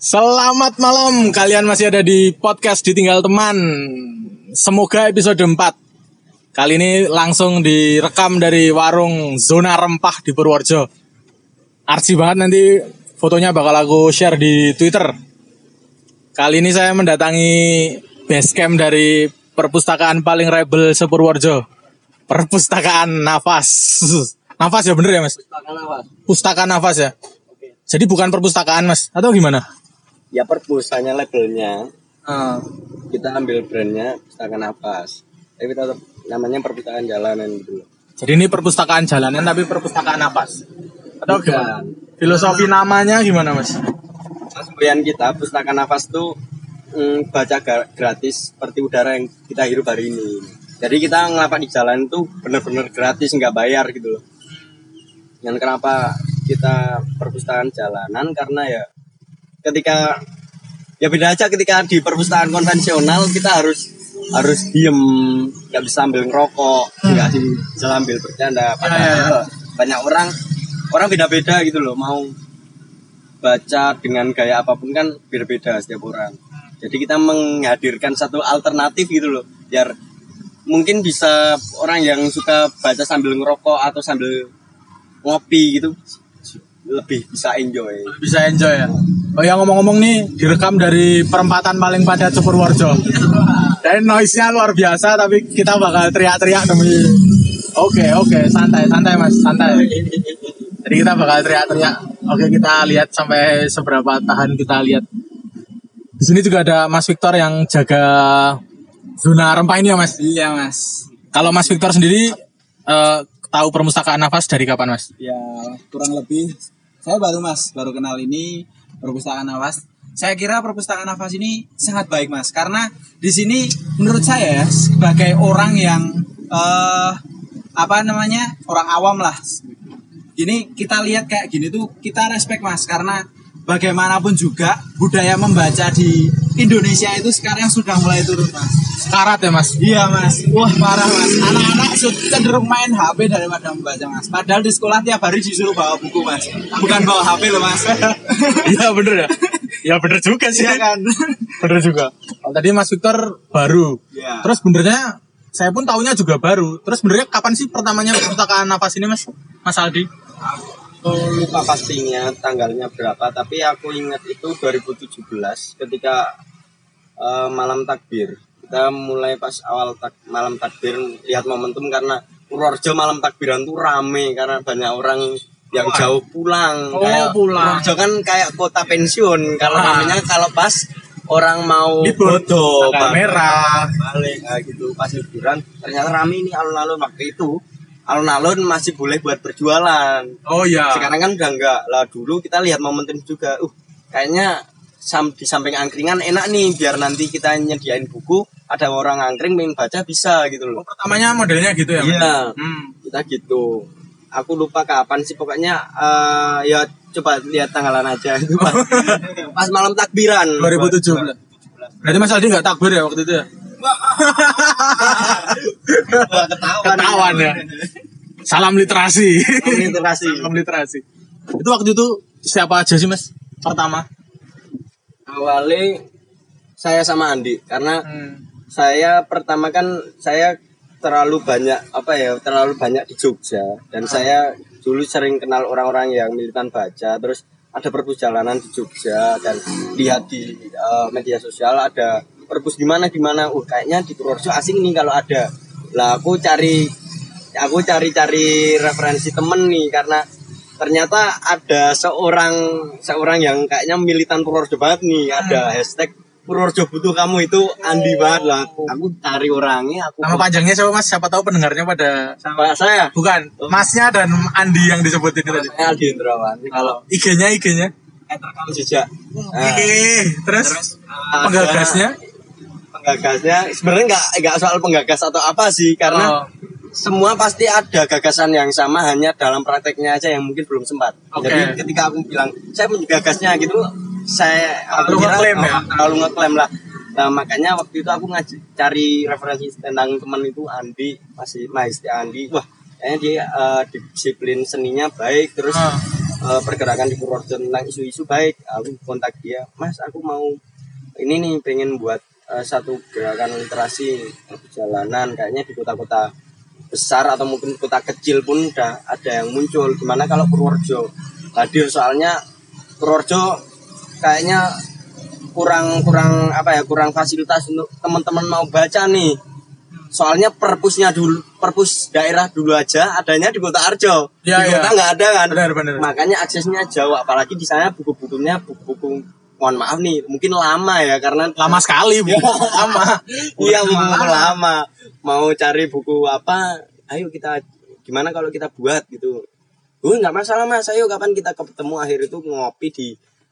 Selamat malam, kalian masih ada di podcast Ditinggal Teman. Semoga episode 4. Kali ini langsung direkam dari warung Zona Rempah di Purworejo. Arsi banget nanti fotonya bakal aku share di Twitter. Kali ini saya mendatangi base camp dari perpustakaan paling rebel sepurworejo. Perpustakaan Nafas. Nafas ya bener ya mas? Pustaka Nafas ya? Jadi bukan perpustakaan mas? Atau gimana? Ya perpus hanya labelnya Ah. kita ambil brandnya pustaka nafas tapi tetap namanya perpustakaan jalanan gitu Jadi ini perpustakaan jalanan tapi perpustakaan napas. Atau Bukan. gimana? Filosofi namanya gimana mas? semboyan kita pustaka nafas tuh mm, baca gratis seperti udara yang kita hirup hari ini jadi kita ngelapak di jalan tuh bener-bener gratis nggak bayar gitu loh dan kenapa kita perpustakaan jalanan karena ya ketika ya beda aja ketika di perpustakaan konvensional kita harus harus diem. Nggak bisa sambil ngerokok nggak bisa sambil bercanda. Padahal banyak orang orang beda-beda gitu loh. Mau baca dengan gaya apa pun kan berbeda setiap orang. Jadi kita menghadirkan satu alternatif gitu loh biar mungkin bisa orang yang suka baca sambil ngerokok atau sambil ngopi gitu lebih bisa enjoy. Bisa enjoy ya. Oh ya ngomong-ngomong nih direkam dari perempatan paling padat Purworejo. Dan noise-nya luar biasa tapi kita bakal teriak-teriak demi Oke, oke, santai, santai Mas, santai. Jadi kita bakal teriak-teriak. Oke, kita lihat sampai seberapa tahan kita lihat. Di sini juga ada Mas Victor yang jaga zona rempah ini ya Mas. Iya mas. Kalau Mas Victor sendiri eh, tahu perpustakaan nafas dari kapan Mas? Ya kurang lebih saya baru mas baru kenal ini perpustakaan nafas. Saya kira perpustakaan nafas ini sangat baik mas karena di sini menurut saya ya, sebagai orang yang eh apa namanya orang awam lah. Gini kita lihat kayak gini tuh kita respect mas karena bagaimanapun juga budaya membaca di Indonesia itu sekarang sudah mulai turun mas. Sekarat ya Mas? Iya mas, wah parah mas. Anak-anak cenderung main HP daripada membaca mas. Padahal di sekolah tiap hari disuruh bawa buku mas, bukan bawa HP loh mas. Iya bener ya. Ya bener juga sih. Iya kan? Bener juga. Oh, tadi Mas Victor baru. Iya. Terus benernya saya pun tahunya juga baru. Terus benernya kapan sih pertamanya perpustakaan nafas ini Mas? Mas Aldi? Aku lupa pastinya tanggalnya berapa tapi aku ingat itu 2017 ketika eh, malam takbir kita mulai pas awal tak, malam takbir lihat momentum karena Purworejo malam takbiran tuh rame karena banyak orang yang jauh pulang Oh, kayak pulang. Purworejo kan kayak kota pensiun kalau Ah. namanya kalau pas orang mau balik, merah. balik kayak gitu pas liburan ternyata rame ini alun-alun waktu itu alun-alun masih boleh buat berjualan Oh iya. sekarang kan udah enggak lah dulu kita lihat momentum juga uh kayaknya sam di samping angkringan enak nih biar nanti kita nyediain buku ada orang angkring pengen baca bisa gitu loh pertamanya modelnya gitu ya? Iya Hmm. kita gitu aku lupa kapan sih pokoknya eh, ya coba lihat tanggalan aja itu pas, pas malam takbiran 2017. Berarti Mas Aldi nggak takbir ya waktu itu ya? Ketahuan Ketahuan ya. Salam literasi. literasi Salam literasi. Itu waktu itu siapa aja sih Mas? Pertama. awalnya saya sama Andi karena Hmm. saya pertama kan saya terlalu banyak apa ya terlalu banyak di Jogja dan saya dulu sering kenal orang-orang yang militan baca terus ada perpus jalanan di Jogja dan lihat di eh, media sosial ada perpus di mana di mana uh kayaknya di Purworejo asing nih kalau ada. Lah aku cari aku cari-cari referensi temen nih karena ternyata ada seorang seorang yang kayaknya militan Purworejo banget nih. Ada hashtag Purworejo butuh kamu itu Andi banget lah. Aku cari orangnya aku Nama panjangnya siapa Mas? Siapa tahu pendengarnya pada sama saya? Bukan Masnya dan Andi yang disebutin itu tadi. Aldi Indrawan kalau IG-nya IG-nya. eh, rekam jejak. Oke, terus? ada- penggagasnya penggagasnya sebenarnya nggak nggak soal penggagas atau apa sih karena Oh. semua pasti ada gagasan yang sama hanya dalam prakteknya aja yang mungkin belum sempat. Oke. Jadi ketika aku bilang saya punya gagasnya gitu, saya aku Terlalu ngeklaim ya? oh, terlalu ngeklaim lah. Nah, makanya waktu itu aku ngaji cari referensi tentang teman itu Andi, masih Mahesti Andi. Wah, kayaknya dia eh, disiplin seninya baik terus Ah. eh, pergerakan di Purworejo tentang isu-isu baik aku kontak dia mas aku mau ini nih pengen buat eh, satu gerakan literasi perjalanan kayaknya di kota-kota besar atau mungkin kota kecil pun udah ada yang muncul. Gimana kalau Purworejo? Hadir soalnya Purworejo kayaknya kurang kurang apa ya kurang fasilitas untuk teman-teman mau baca nih. Soalnya perpusnya dulu perpus daerah dulu aja adanya di kota Arjo. Ya, di ya. kota nggak ada kan? Benar, benar. makanya aksesnya jauh apalagi di sana buku-bukunya buku-buku mohon maaf nih mungkin lama ya karena Lama sekali, Bu. Lama. iya buku lama mau cari buku apa ayo kita gimana kalau kita buat gitu Gue nggak masalah mas, ayo kapan kita ketemu akhir itu ngopi di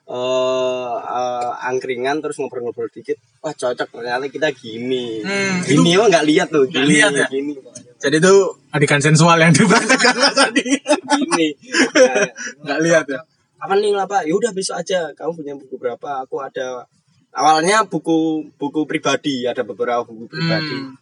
eh eh, angkringan terus ngobrol-ngobrol dikit. Wah cocok ternyata kita gini. Hmm, gini oh nggak lihat tuh, Nggak gini, lihat ya? gini, Jadi itu adegan sensual yang dipraktekkan tadi. gini. Enggak lihat ya. Kapan nih lah pak? Ya udah besok aja. Kamu punya buku berapa? Aku ada. Awalnya buku buku pribadi, ada beberapa buku pribadi. Hmm.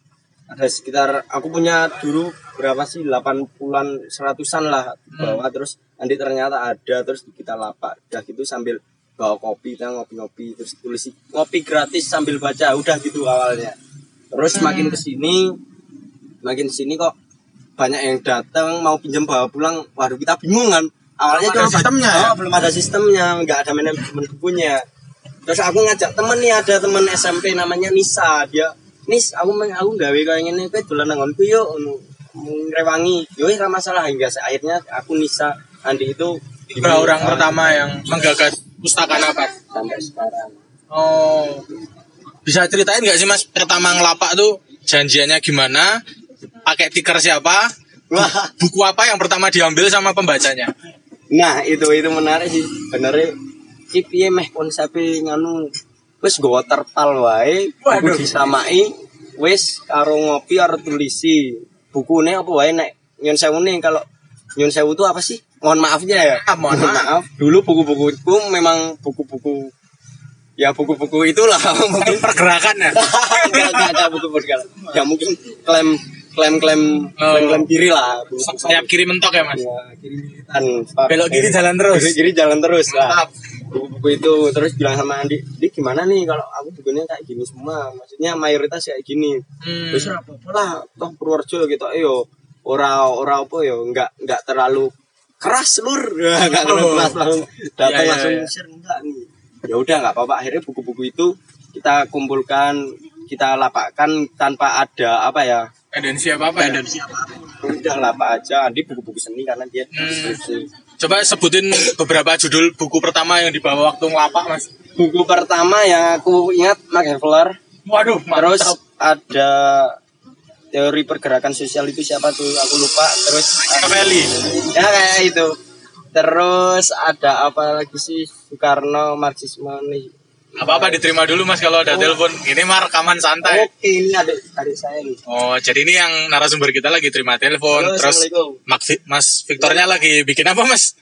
ada sekitar aku punya dulu berapa sih 80-an seratusan lah bawa terus nanti ternyata ada terus kita lapak udah gitu sambil bawa kopi kita ngopi-ngopi terus tulis ngopi gratis sambil baca udah gitu awalnya terus makin ke sini makin ke sini kok banyak yang datang mau pinjam bawa pulang waduh kita bingung kan awalnya Belum ada cuma sistemnya ya? oh, belum ada sistemnya nggak ada manajemen bukunya terus aku ngajak temen nih ada temen SMP namanya Nisa dia Nis aku main aku gawe kayak gini kowe dolan nang nggonku yuk ngono. ngrewangi yo ora masalah hingga akhirnya aku Nisa Andi itu Tiga orang pertama yang menggagas pustaka nafas. sampai sekarang Oh. Bisa ceritain nggak sih Mas pertama ngelapak tuh janjiannya gimana? Pakai tiker siapa? wah Buku apa yang pertama diambil sama pembacanya? Nah itu itu menarik sih. Benernya iki piye meh konsepe nganu? Wis nggawa terpal wae buku disamai wis karo ngopi karo tulisi. Bukune apa wae nek nyun sewu nih kalau nyun sewu itu apa sih? Mohon maafnya ya Ah, mohon maaf. dulu buku-bukuku memang buku-buku ya buku-buku itulah. Mungkin Pergerakan ya. enggak enggak enggak buku-buku ya mungkin klaim klaim klaim klaim klaim kiri lah. Sayap kiri mentok ya Mas. ya kiri militan Belok kiri jalan terus. kiri, kiri jalan terus lah Mantap. buku-buku itu terus bilang sama Andi Andi gimana nih kalau aku bukunya kayak gini semua maksudnya mayoritas kayak gini Hmm. terus apa-apa lah toh Purworejo gitu ayo ora ora apa ya nggak nggak terlalu keras lur nggak terlalu Oh. keras langsung datang Iya, iya, langsung iya. share enggak nih ya udah nggak apa-apa akhirnya buku-buku itu kita kumpulkan kita lapakkan tanpa ada apa ya Tendensi apa apa ya? udah lapak aja Andi buku-buku seni karena dia Hmm. skripsi Coba sebutin beberapa judul buku pertama yang dibawa waktu ngelapak Mas. buku pertama yang aku ingat Mark Havelaar Waduh, Terus mantap. ada teori pergerakan sosial itu siapa tuh? Aku lupa. Terus Machiavelli. ya kayak itu. Terus ada apa lagi sih? Soekarno, Marxisme nih. Apa-apa diterima dulu Mas kalau ada telepon. Ini mah rekaman santai. Oke, ini ada adik saya nih. Oh, jadi ini yang narasumber kita lagi terima telepon. Halo, Terus. Mas, Victornya lagi bikin apa Mas?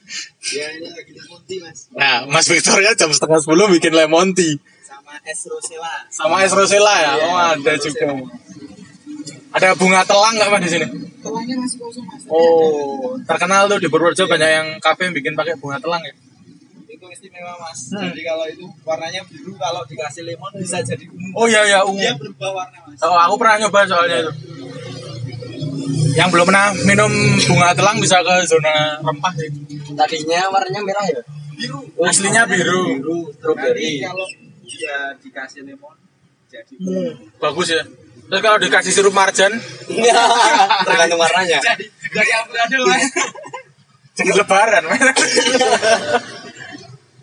Ya, ini lagi di Monty, Mas. Nah, Mas Victornya jam setengah sepuluh bikin lemon tea. Sama Es Rosella. Sama es rosella ya? Oh, ada juga. Ada bunga telang nggak Mas di sini? Telangnya masih kosong mas. Oh, terkenal tuh di Purworejo banyak yang kafe yang bikin pakai bunga telang ya. Istimewa mas. Hmm. Jadi kalau itu warnanya biru, kalau dikasih lemon bisa jadi ungu. Oh iya iya, ungu. Dia berubah warna mas. Oh, aku pernah nyoba soalnya itu. Yang belum pernah minum bunga telang bisa ke zona rempah sih. Tadinya warnanya merah ya? Biru. Aslinya biru. Biru, strawberry. kalau dia dikasih lemon jadi Bagus ya. Terus kalau dikasih sirup marjan, tergantung warnanya. jadi jadi amburadul mas. jadi lebaran.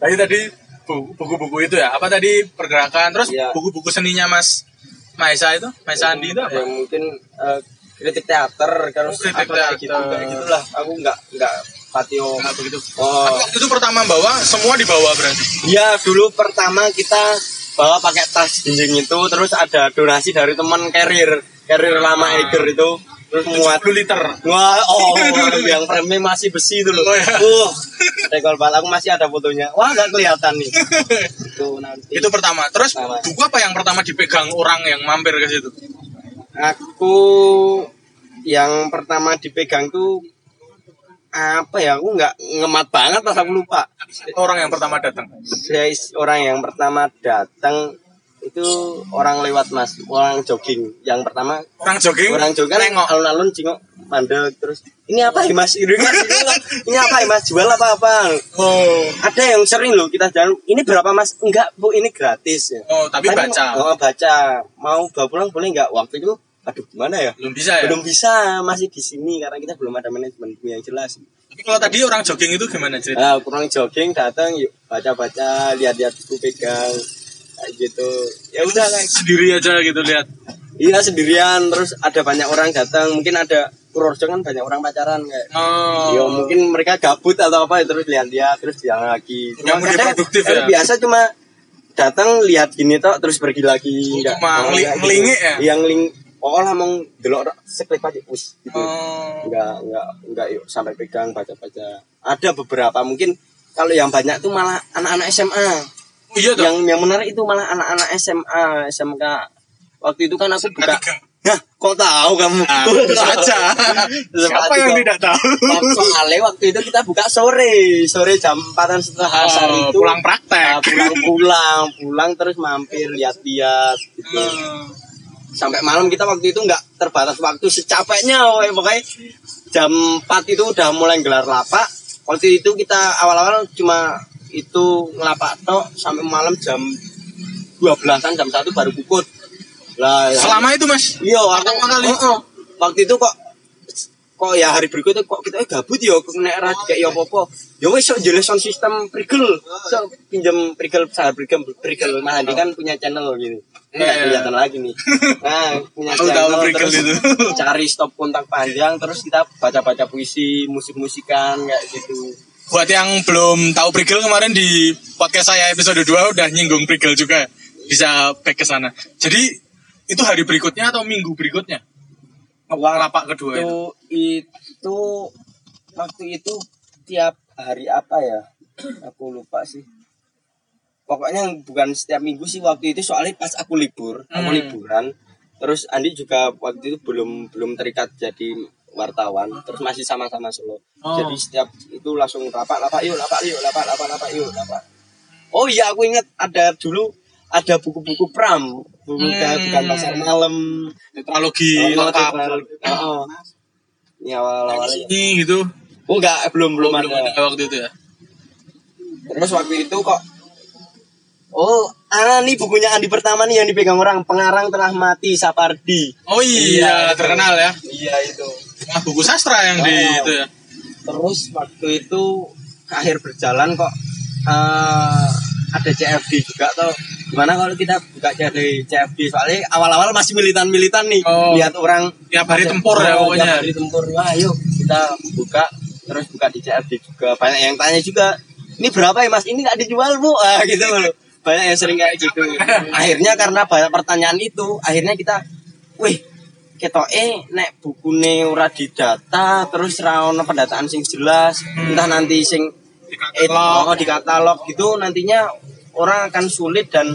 tadi tadi bu- buku-buku itu ya. Apa tadi pergerakan? Terus Iya. buku-buku seninya Mas Maisa itu, Maisa Andi itu apa? ya mungkin eh, kritik teater kan Oh, kritik apa kayak gitu teater. kayak gitulah aku nggak nggak patio Nggak begitu. oh Tapi waktu itu pertama bawa, semua dibawa berarti. ya dulu pertama kita bawa pakai tas jinjing itu terus ada donasi dari teman carrier carrier lama Eiger itu terus muat 10 liter. Wah, oh, yang frame masih besi itu loh. Oh, ya. Uh, banget. Aku masih ada fotonya. Wah, nggak kelihatan nih. Itu nanti. Itu pertama. Terus Pertama. buku apa yang pertama dipegang orang yang mampir ke situ? Aku yang pertama dipegang tuh apa ya aku nggak ngemat banget pas aku lupa Orang yang pertama datang. Guys, orang yang pertama datang itu orang lewat mas orang jogging yang pertama Orang jogging. orang jogging nengok. alun-alun cingok mandek terus ini apa ya mas ini, mas? ini apa ya mas jual apa apa Oh. ada yang sering loh kita jalan ini berapa mas enggak bu ini gratis ya Oh, tapi baca. oh, baca mau bawa pulang boleh nggak waktu itu aduh gimana ya Belum bisa ya. belum bisa masih di sini karena kita belum ada manajemen yang jelas Tapi kalau tadi orang jogging itu gimana cerita? nah kurang jogging datang yuk baca baca lihat lihat buku pegang gitu ya udah kayak Sendiri aja gitu lihat. iya sendirian terus ada banyak orang datang mungkin ada Purworejo kan banyak orang pacaran kayak Oh. Ya mungkin mereka gabut atau apa terus lihat-lihat terus jalan lagi. Kadang, produktif ya? Biasa cuma datang lihat gini tok terus pergi lagi. Nggak- cuma oh, ngeli- nggak gitu. ya? Yang ngeling Oh lah mau delok seklip aja us gitu. Oh. Enggak enggak enggak yuk sampai pegang baca-baca. Ada beberapa mungkin kalau yang banyak tuh malah anak-anak SMA. Oh, iya. Yang yang menarik itu malah anak-anak SMA, SMK. Waktu itu kan aku buka tiga. Nah, kok tahu kamu? Nah, saja. Siapa yang tidak tahu? Soalnya waktu itu kita buka sore, sore jam empatan setelah asar Oh, itu. pulang praktek. Nah, pulang pulang, pulang terus mampir lihat-lihat gitu. Hmm. Sampai malam kita waktu itu nggak terbatas waktu secapeknya, woy. pokoknya jam 4 itu udah mulai gelar lapak. Waktu itu kita awal-awal cuma itu ngelapak tok sampai malam jam 12-an jam 1 baru pukut. Lah, ya. Selama itu mas. Iya, aku kali. Oh, oh. Waktu itu kok kok ya hari berikutnya kok kita eh, gabut ya kok nek ra kayak ya apa-apa. Ya wis sok jelas sound system prigel. So pinjam prigel salah prigel prigel Mas Andi kan punya channel gitu. Enggak Iya. kelihatan lagi nih. Nah, punya channel Prigel terus itu. cari stop kontak panjang terus kita baca-baca puisi, musik-musikan kayak gitu. Buat yang belum tahu Prigel kemarin di podcast saya episode 2 udah nyinggung Prigel juga. Bisa back ke sana. Jadi itu hari berikutnya atau minggu berikutnya? lapak kedua itu. itu itu waktu itu tiap hari apa ya aku lupa sih pokoknya bukan setiap minggu sih waktu itu soalnya pas aku libur aku Hmm. liburan terus Andi juga waktu itu belum belum terikat jadi wartawan terus masih sama-sama Solo Oh. jadi setiap itu langsung lapak lapak yuk lapak yuk lapak lapak lapak yuk lapak oh iya aku ingat ada dulu ada buku-buku pram buku Hmm. bukan pasar malam Tetralogi Oh, lengkap. Oh, Ini awal-awal. Ini gitu. Oh enggak, belum belum Belum ada. ada waktu itu ya. Terus waktu itu kok Oh, ah nih bukunya Andi pertama nih yang dipegang orang pengarang telah mati Sapardi. Oh iya, Iya, terkenal ya. Iya itu. Nah, buku sastra yang di Oh. itu ya. Terus waktu itu ke akhir berjalan kok eh ada CFD juga atau gimana kalau kita buka dari CFD soalnya awal-awal masih militan-militan nih Oh. lihat orang Tiap hari tempur ya Oh, pokoknya. tiap hari tempur wah yuk kita buka terus buka di CFD juga banyak yang tanya juga ini berapa ya mas ini nggak dijual bu ah gitu loh banyak yang sering kayak gitu akhirnya karena banyak pertanyaan itu akhirnya kita wih ketok eh nek bukune ora didata terus ra ono pendataan sing jelas entah nanti sing Di eh, katalog. oh, di katalog gitu nantinya orang akan sulit dan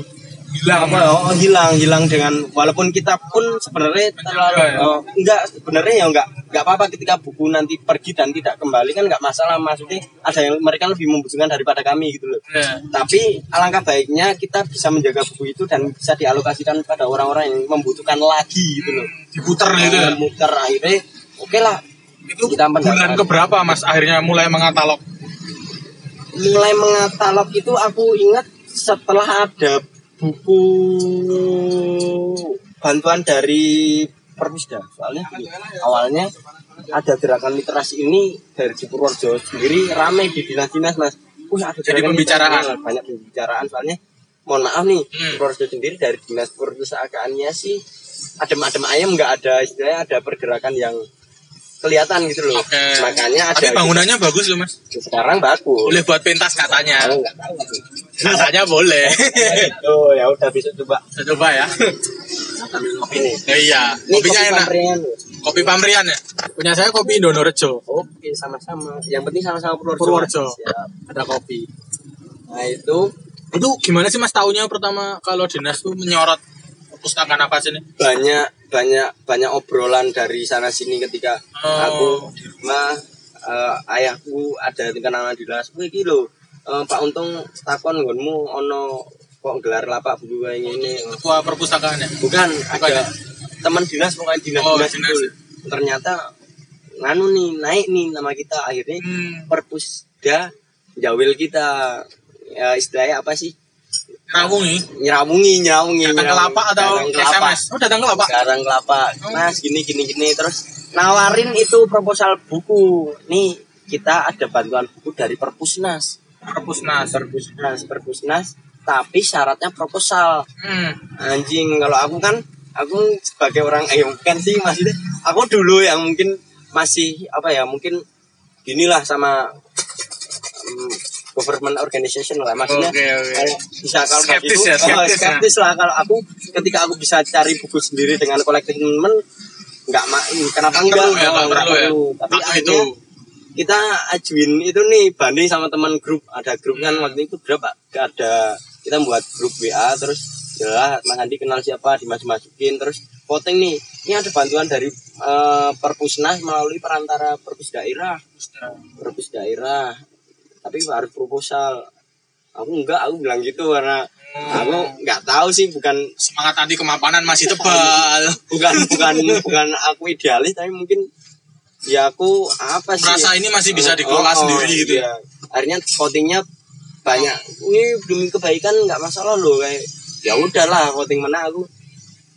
Hilang. apa oh, hilang hilang dengan walaupun kita pun sebenarnya terlalu ya? oh, enggak sebenarnya ya enggak enggak apa-apa ketika buku nanti pergi dan tidak kembali kan enggak masalah maksudnya ada yang mereka lebih membutuhkan daripada kami gitu loh Ya. tapi alangkah baiknya kita bisa menjaga buku itu dan bisa dialokasikan pada orang-orang yang membutuhkan lagi gitu loh Diputer gitu ya. muter akhirnya oke lah Itu Kita bulan keberapa Mas akhirnya mulai mengatalog? mulai mengatalog itu aku ingat setelah ada buku bantuan dari Perpusda soalnya awalnya ada gerakan literasi ini dari di Purworejo sendiri rame di dinas-dinas mas Wih, ada Jadi pembicaraan. literasi, banyak pembicaraan soalnya mohon maaf nih Hmm. Purworejo sendiri dari dinas perpustakaannya sih adem-adem ayam nggak ada istilahnya ada pergerakan yang kelihatan gitu loh Oke. makanya ada Tapi bangunannya bagus loh Mas. sekarang bagus Boleh buat pentas katanya. Aku nggak tahu. Katanya boleh. Oh ya udah bisa coba Saya coba ya. kopi nih. Oh, iya, Ini kopinya kopi enak. Pamrian. Kopi Pamrian ya. Punya saya kopi Indonesia. Oke sama-sama. Yang penting sama-sama Purworejo. Purworejo. Siap. Ada kopi. Nah itu Itu gimana sih Mas taunya pertama kalau dinas tuh menyorot perpustakaan apa sih ini? banyak banyak banyak obrolan dari sana sini ketika Oh. aku di rumah eh, ayahku ada di kenangan dinas kowe iki lho eh, Pak Untung takon nggonmu ono kok gelar lapak buku kayak gini Ketua perpustakaan ya. bukan ada teman dinas pokoknya dinas Oh, dinas dinas. itu ternyata nganu nih naik nih nama kita akhirnya Hmm. perpusda jawil kita ya istilahnya apa sih Rawungi. nyerawungi nyerawungi Datang ke nyerawungi. lapak atau Datang ke lapak. SMS? Oh, datang ke lapak. Garang kelapa mas gini gini gini terus nawarin itu proposal buku nih kita ada bantuan buku dari perpusnas Perpusnas. perpusnas perpusnas tapi syaratnya proposal Hmm. anjing kalau aku kan aku sebagai orang eh bukan sih maksudnya aku dulu yang mungkin masih apa ya mungkin ginilah sama um, government organization lah. Maksudnya Oke, oke. kayak bisa kalau Skeptis gitu, ya, oh, skeptis ya. skeptis lah. Kalau aku ketika aku bisa cari buku sendiri dengan kolektif temen nggak ma kenapa Nggak enggak? perlu ya, Oh, nggak nggak perlu ya. tapi Waktu akhirnya itu. kita ajuin itu nih banding sama teman grup. Ada grup kan waktu itu berapa? Ada. Kita buat grup WA terus ya Mas Andi kenal siapa dimasuk-masukin terus voting nih. Ini ada bantuan dari eh, perpusnas melalui perantara perpus daerah. Perpus daerah tapi harus proposal aku enggak aku bilang gitu karena Hmm. aku nggak tahu sih bukan Semangat anti kemapanan masih tebal. bukan bukan bukan aku idealis tapi mungkin ya aku apa sih Merasa ini masih bisa Oh, dikelola oh, sendiri gitu. iya. akhirnya votingnya banyak ini demi kebaikan nggak masalah loh kayak ya udahlah voting mana aku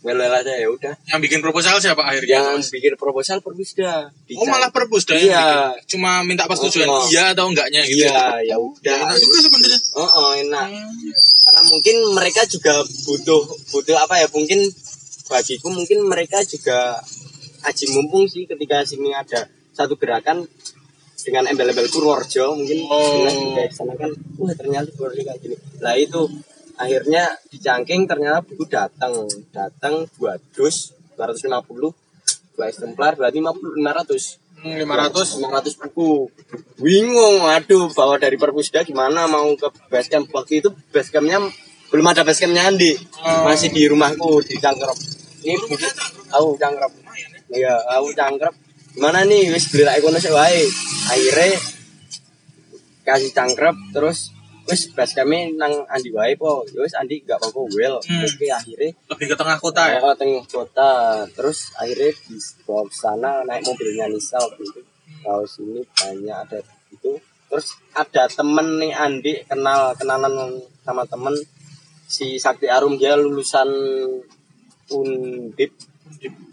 aja ya udah Yang bikin proposal siapa akhirnya? yang bikin proposal perpusda Oh malah perpusda yang Iya. bikin. Cuma minta persetujuan Oh, oh. iya atau enggaknya gitu. iya ya udah Enak juga sebenarnya. oh, oh enak karena mungkin mereka juga butuh butuh apa ya mungkin bagiku mungkin mereka juga aji mumpung sih ketika sini ada satu gerakan dengan embel-embel Purworejo mungkin Oh. sana kan wah ternyata Purworejo kayak gini lah itu akhirnya di Cangking ternyata buku datang datang dua dus 250 dua eksemplar berarti 50 500 Hmm, 500 500 buku. Bingung aduh bawa dari perpusda gimana mau ke basecamp? Waktu itu basecampnya belum ada basecampnya Andi. Oh. masih di rumahku di Cangkrep. Ini buku aku Cangkrep. Iya aku Cangkrep. Gimana nih? Wis beli rak kono sik wae. Akhirnya kasih Cangkrep terus wis basecampnya nang Andi wae po Ya wis Andi gak apa-apa well Hmm. oke akhirnya lebih ke tengah kota ya. Oh, tengah kota. Terus akhirnya di bawa ke sana naik mobilnya Nisa waktu itu. Tahu sini banyak ada itu. Terus ada temen nih Andi kenal kenalan sama temen si Sakti Arum dia lulusan Undip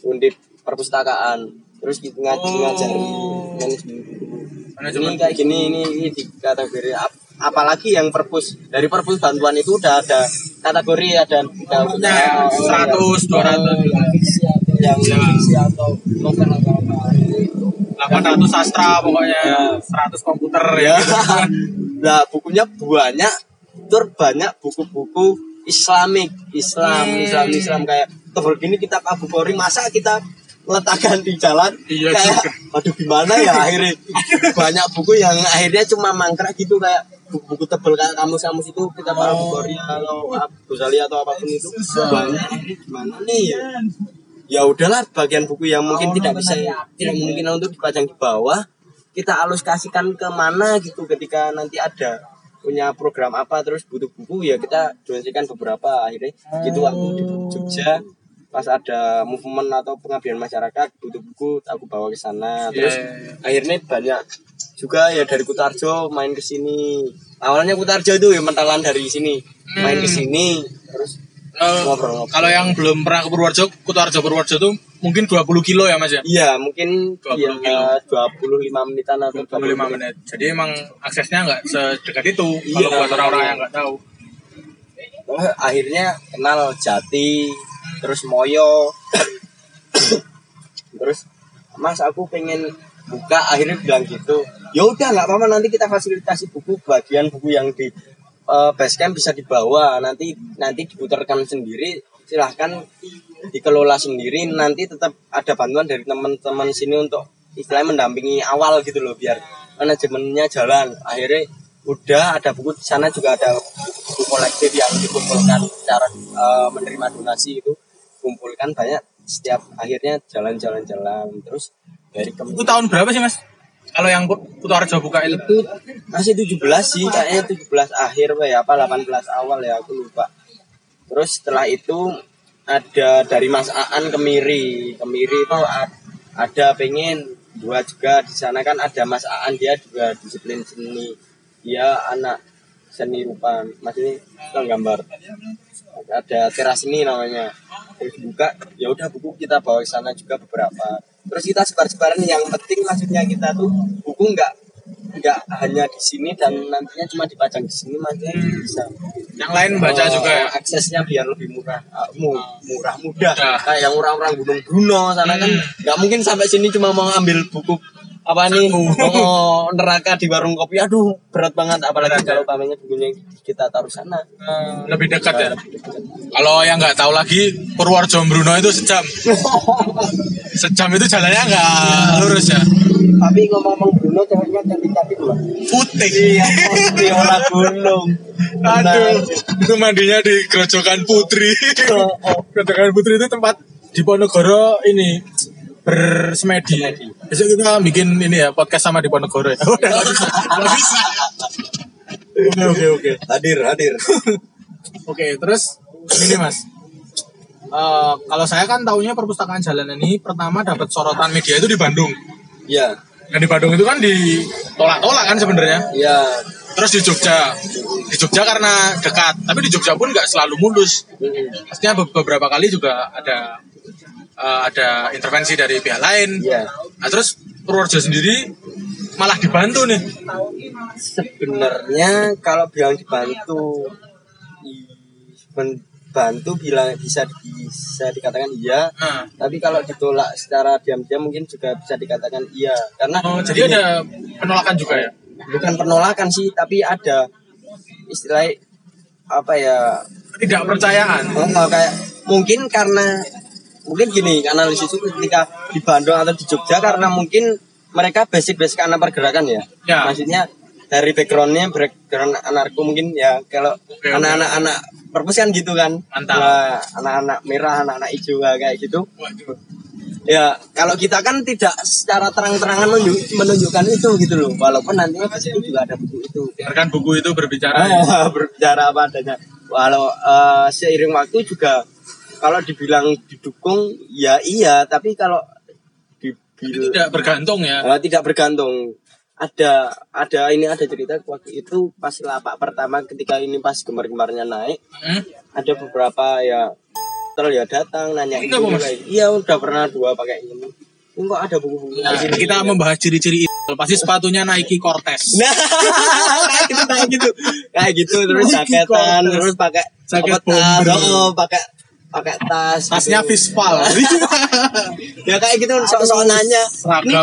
Undip perpustakaan. Terus gitu ngaj Oh. ngajari manajemen ini kayak gini ini, ini di kategori ap- apalagi yang perpus dari perpus bantuan itu udah ada kategori ada ada Umumnya 100, 200. yang fiksi atau yang Ya. fiksi atau novel atau apa itu 800 sastra pokoknya Ya. 100 komputer ya nah bukunya banyak tur banyak buku-buku Islamik Islam Hmm. Islam Islam kayak tebel gini kita Abu masa kita letakkan di jalan Iya kayak juga. aduh gimana ya akhirnya banyak buku yang akhirnya cuma mangkrak gitu kayak buku-buku tebel kayak kamus kamus itu kita Pak Abu Khori atau Abu Ghazali atau apa pun itu. Banyak. Gimana nih? Ya ya udahlah bagian buku yang mungkin tidak bisa tidak mungkin untuk dipajang di bawah kita aluskasikan ke mana gitu ketika nanti ada punya program apa terus butuh buku ya kita donasikan beberapa. Akhirnya gitu waktu di Jogja pas ada movement atau pengabdian masyarakat butuh buku aku bawa ke sana. Terus Iya, iya, iya. akhirnya banyak juga ya dari Kutarjo main ke sini awalnya Kutarjo itu ya mentalan dari sini main ke sini terus Ngobrol-ngobrol. kalau yang belum pernah ke Purworejo, Kutoarjo Purworejo tuh mungkin 20 kilo ya Mas ya. Iya, mungkin 20 ya, kilo. 25 menitan atau 25 menit. Jadi emang aksesnya nggak sedekat itu kalau Iya. buat orang-orang yang nggak tahu. Oh, akhirnya kenal Jati, terus Moyo. terus Mas aku pengen buka akhirnya bilang gitu. Ya udah nggak apa-apa nanti kita fasilitasi buku bagian buku yang di eh, basecamp bisa dibawa. Nanti nanti diputarkan sendiri silahkan dikelola sendiri. Nanti tetap ada bantuan dari teman-teman sini untuk istilahnya mendampingi awal gitu loh biar manajemennya jalan. Akhirnya udah ada buku di sana juga ada buku kolektif yang dikumpulkan secara eh, menerima donasi itu. Kumpulkan banyak setiap akhirnya jalan-jalan-jalan. Terus dari Itu tahun berapa sih Mas? Kalau yang Putarjo buka itu itu masih 17 sih kayaknya 17 akhir ya apa 18 awal ya aku lupa. Terus setelah itu ada dari Mas Aan ke Miri. Ke Miri itu ada pengen buat juga di sana kan ada Mas Aan dia juga disiplin seni. Dia anak seni rupa maksudnya tukang gambar. Ada teras seni namanya. Terus buka ya udah buku kita bawa ke sana juga beberapa terus kita sebar-sebaran yang penting maksudnya kita tuh buku nggak nggak hanya di sini dan nantinya cuma dipajang di sini maksudnya bisa yang lain baca Oh, juga ya. aksesnya biar lebih murah. Ah, mu- murah mudah. Kayak yang orang-orang Gunung Bruno sana kan Hmm. nggak mungkin sampai sini cuma mau ambil buku apa nih oh, neraka di warung kopi aduh berat banget apalagi Berat, ya. kalau umpamanya bukunya kita taruh sana Lebih dekat ya. Kalau yang nggak tahu lagi Purworejo Bruno itu sejam. Sejam itu jalannya nggak lurus ya. tapi ngomong-ngomong Bruno ceweknya cantik-cantik loh Putih. iya putih orang gunung Aduh, itu mandinya di Gerojokan Putri. Oh, oh. Gerojokan Putri itu tempat di Ponorogo ini bersemedi. Besok kita bikin ini ya podcast sama di Ponorogo ya. Udah bisa. Bisa. Oke oke oke. hadir hadir Oke, terus ini Mas. Eh, kalau saya kan taunya perpustakaan jalanan ini pertama dapat sorotan media itu di Bandung. ya Dan di Bandung itu kan ditolak-tolak kan sebenarnya. ya Terus di Jogja, di Jogja karena dekat, tapi di Jogja pun nggak selalu mulus. Pastinya be- beberapa kali juga ada eh, ada intervensi dari pihak lain. ya Nah terus Purworejo sendiri malah dibantu nih. sebenarnya kalau bilang dibantu membantu bilang bisa bisa dikatakan iya Nah, tapi kalau ditolak secara diam-diam mungkin juga bisa dikatakan iya karena oh, jadi ada penolakan juga ya. bukan penolakan sih tapi ada istilah apa ya Tidak percayaan. oh, oh, kayak mungkin karena mungkin gini analisis itu ketika di Bandung atau di Jogja karena mungkin mereka basic-basic anak pergerakan ya Ya. maksudnya dari backgroundnya background anarko mungkin ya kalau anak-anak anak perpus kan gitu kan Mantap. Wah, anak-anak merah anak-anak hijau kayak gitu Waduh. ya kalau kita kan tidak secara terang-terangan menunjuk- menunjukkan itu gitu loh walaupun nantinya situ juga ada buku itu Biarkan buku itu berbicara. Ah, berbicara apa adanya walau eh, seiring waktu juga kalau dibilang didukung ya iya tapi kalau dibilang tidak bergantung ya. Eh, tidak bergantung ada ada ini ada cerita waktu itu pas lapak pertama ketika ini pas gemar-gemarnya naik Hmm? ada beberapa ya terus ya datang nanya Ini iya udah pernah dua pakai ini ini kok ada buku-buku Nah, di sini?" kita membahas ciri-ciri itu. Pasti sepatunya Nike Cortez. Nah, kayak gitu, kayak gitu, kayak gitu terus Nike jaketan, Cortez. terus pakai Jaket bomber. oh, pakai pakai tas, Tasnya gitu. Vispal. ya kayak gitu sok-sok nanya, ini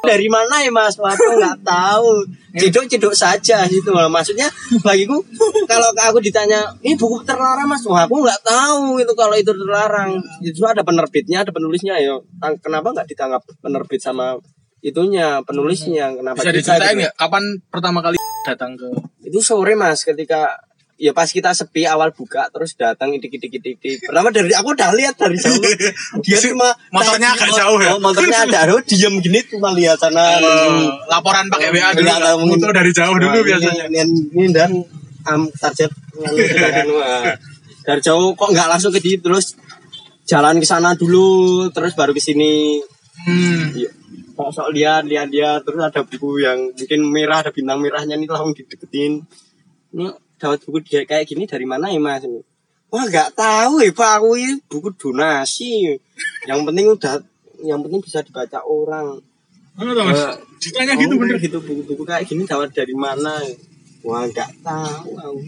dari mana ya mas? Aku nggak tahu, cedok cedok saja gitu loh. Maksudnya bagiku kalau aku ditanya, ini buku terlarang mas, wah aku nggak tahu itu kalau itu terlarang. Itu ada penerbitnya, ada penulisnya ya. Kenapa nggak ditangkap penerbit sama itunya penulisnya? Kenapa Bisa diceritain gitu? kapan pertama kali datang ke itu sore mas ketika ya pas kita sepi awal buka terus datang idik idik idik idik pertama dari aku udah lihat dari jauh dia cuma motornya agak jauh ya? oh, motornya ada aduh diem gini cuma lihat sana Eh, laporan pakai WA dulu. Nggak tahu, mungkin. Dari jauh dulu Nah, ini- biasanya. ini, ini dan am, target sudah anu, ah. dari jauh kok nggak langsung ke situ terus jalan ke sana dulu terus baru ke sini Hmm. Iya. Sok sok lihat lihat dia terus ada buku yang mungkin merah ada bintang merahnya nih langsung dideketin. Ini dapat buku dia kayak gini dari mana ya mas? Wah nggak tahu ya pak aku ini buku donasi. Yang penting udah yang penting bisa dibaca orang. Mana tuh, Mas? Eh, Ceritanya Oh, gitu bener. gitu buku-buku kayak gini dapat dari mana? Wah nggak tahu. aku.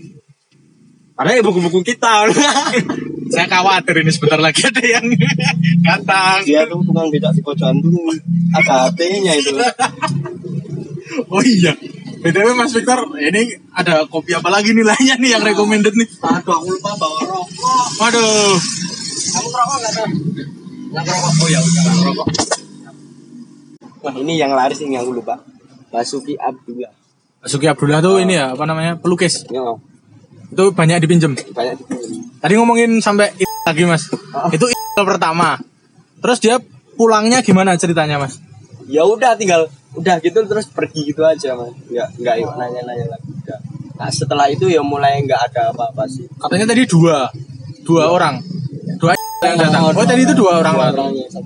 Padahal ya buku-buku kita. Saya khawatir ini sebentar lagi ada yang datang. dia tuh tukang becak di pojokan tuh ada HT-nya itu. Oh iya. BTW Mas Victor, ini ada kopi apa lagi nilainya nih yang recommended nih? Aduh aku lupa bawa rokok. Waduh. Kamu rokok nggak tuh? Nggak rokok. Oh ya udah rokok. Wah ini yang laris ini aku lupa. Basuki Abdullah. Basuki Abdullah tuh ini ya, apa namanya? Pelukis. Ya, Itu banyak dipinjem. banyak dipilih. Tadi ngomongin sampai lagi Mas. Itu it pertama. Terus dia pulangnya gimana ceritanya Mas? Ya udah tinggal udah gitu terus pergi gitu aja mas. Nggak nggak nanya-nanya lagi. Udah. Nah, setelah itu ya mulai nggak ada apa-apa sih. Katanya tadi dua, dua orang, dua yang datang. Oh tadi itu dua orang. Gitu.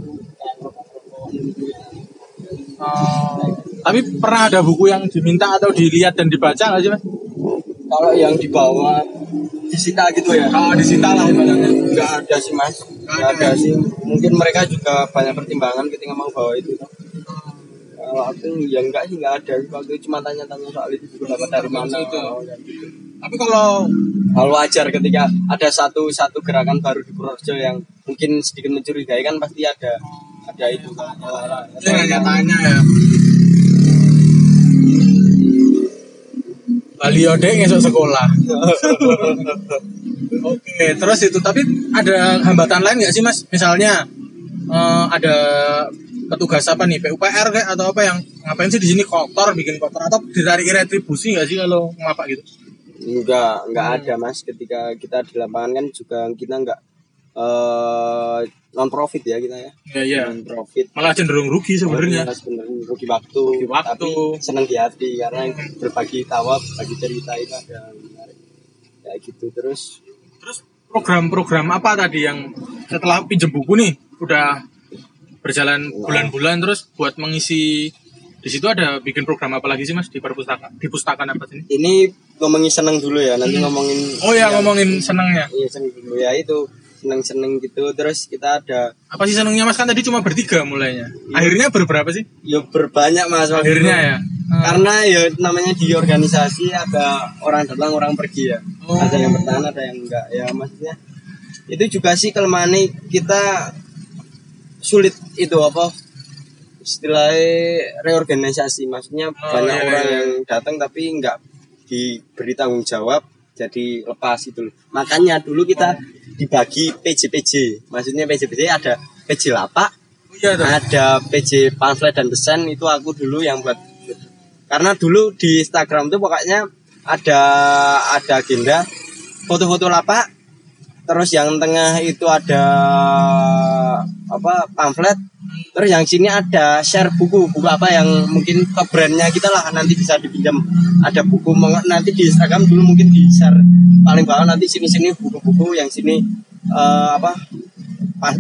Oh. Tapi pernah ada buku yang diminta atau dilihat dan dibaca nggak sih mas? kalau yang dibawa disita gitu ya. Oh disita lah ibaratnya. nggak ada sih mas. Nggak ada. sih. Mungkin mereka juga banyak pertimbangan ketika mau bawa itu kalau aku ya enggak sih nggak ada waktu itu cuma tanya-tanya soal itu dapat dari mana Itu. Oh, ya gitu. Tapi kalau Hal wajar ketika ada satu satu gerakan baru di Purworejo yang mungkin sedikit mencurigai kan pasti ada ada itu kan. saya tanya ya. Bali Ode ngesok sekolah. Oke, terus itu tapi ada hambatan lain nggak sih mas? Misalnya eh, ada petugas apa nih PUPR kayak atau apa yang ngapain sih di sini kotor bikin kotor atau ditarik retribusi nggak sih kalau ngapa gitu? Enggak, enggak ada mas. Ketika kita di lapangan kan juga kita enggak eh non profit ya kita ya. Ya iya. Non profit. Malah cenderung rugi sebenarnya. sebenarnya rugi waktu, Rugi waktu. tapi senang di hati karena berbagi tawa, berbagi cerita itu ada menarik. Kayak gitu terus Terus program-program apa tadi yang setelah pinjem buku nih udah berjalan bulan-bulan terus buat mengisi di situ ada bikin program apa lagi sih mas di perpustakaan di pustakaan apa sini? ini ngomongin seneng dulu ya, nanti ngomongin Oh ya yang- ngomongin senangnya. Iya seneng dulu ya itu seneng-seneng gitu terus kita ada Apa sih senangnya mas kan tadi cuma bertiga mulainya. Akhirnya berberapa sih? ya berbanyak mas Akhirnya itu. ya. karena ya namanya di organisasi ada orang datang orang pergi ya Oh. ada yang bertahan ada yang enggak ya maksudnya itu juga sih kelemahan kita sulit itu apa? Istilahnya reorganisasi. Maksudnya banyak iya, orang iya. yang datang tapi enggak diberi tanggung jawab jadi lepas itu makanya dulu kita dibagi PJ-PJ maksudnya PJ-PJ ada PJ lapak Oh, iya ada PJ pamflet dan pesan. Itu aku dulu yang buat. Karena dulu di Instagram tuh pokoknya ada ada agenda foto-foto lapak terus yang tengah itu ada apa pamflet. Terus yang sini ada share buku buku apa yang mungkin ke brandnya kita lah nanti bisa dipinjam. Ada buku nanti di Instagram dulu mungkin di share. Paling bawah nanti sini sini buku-buku yang sini eh, apa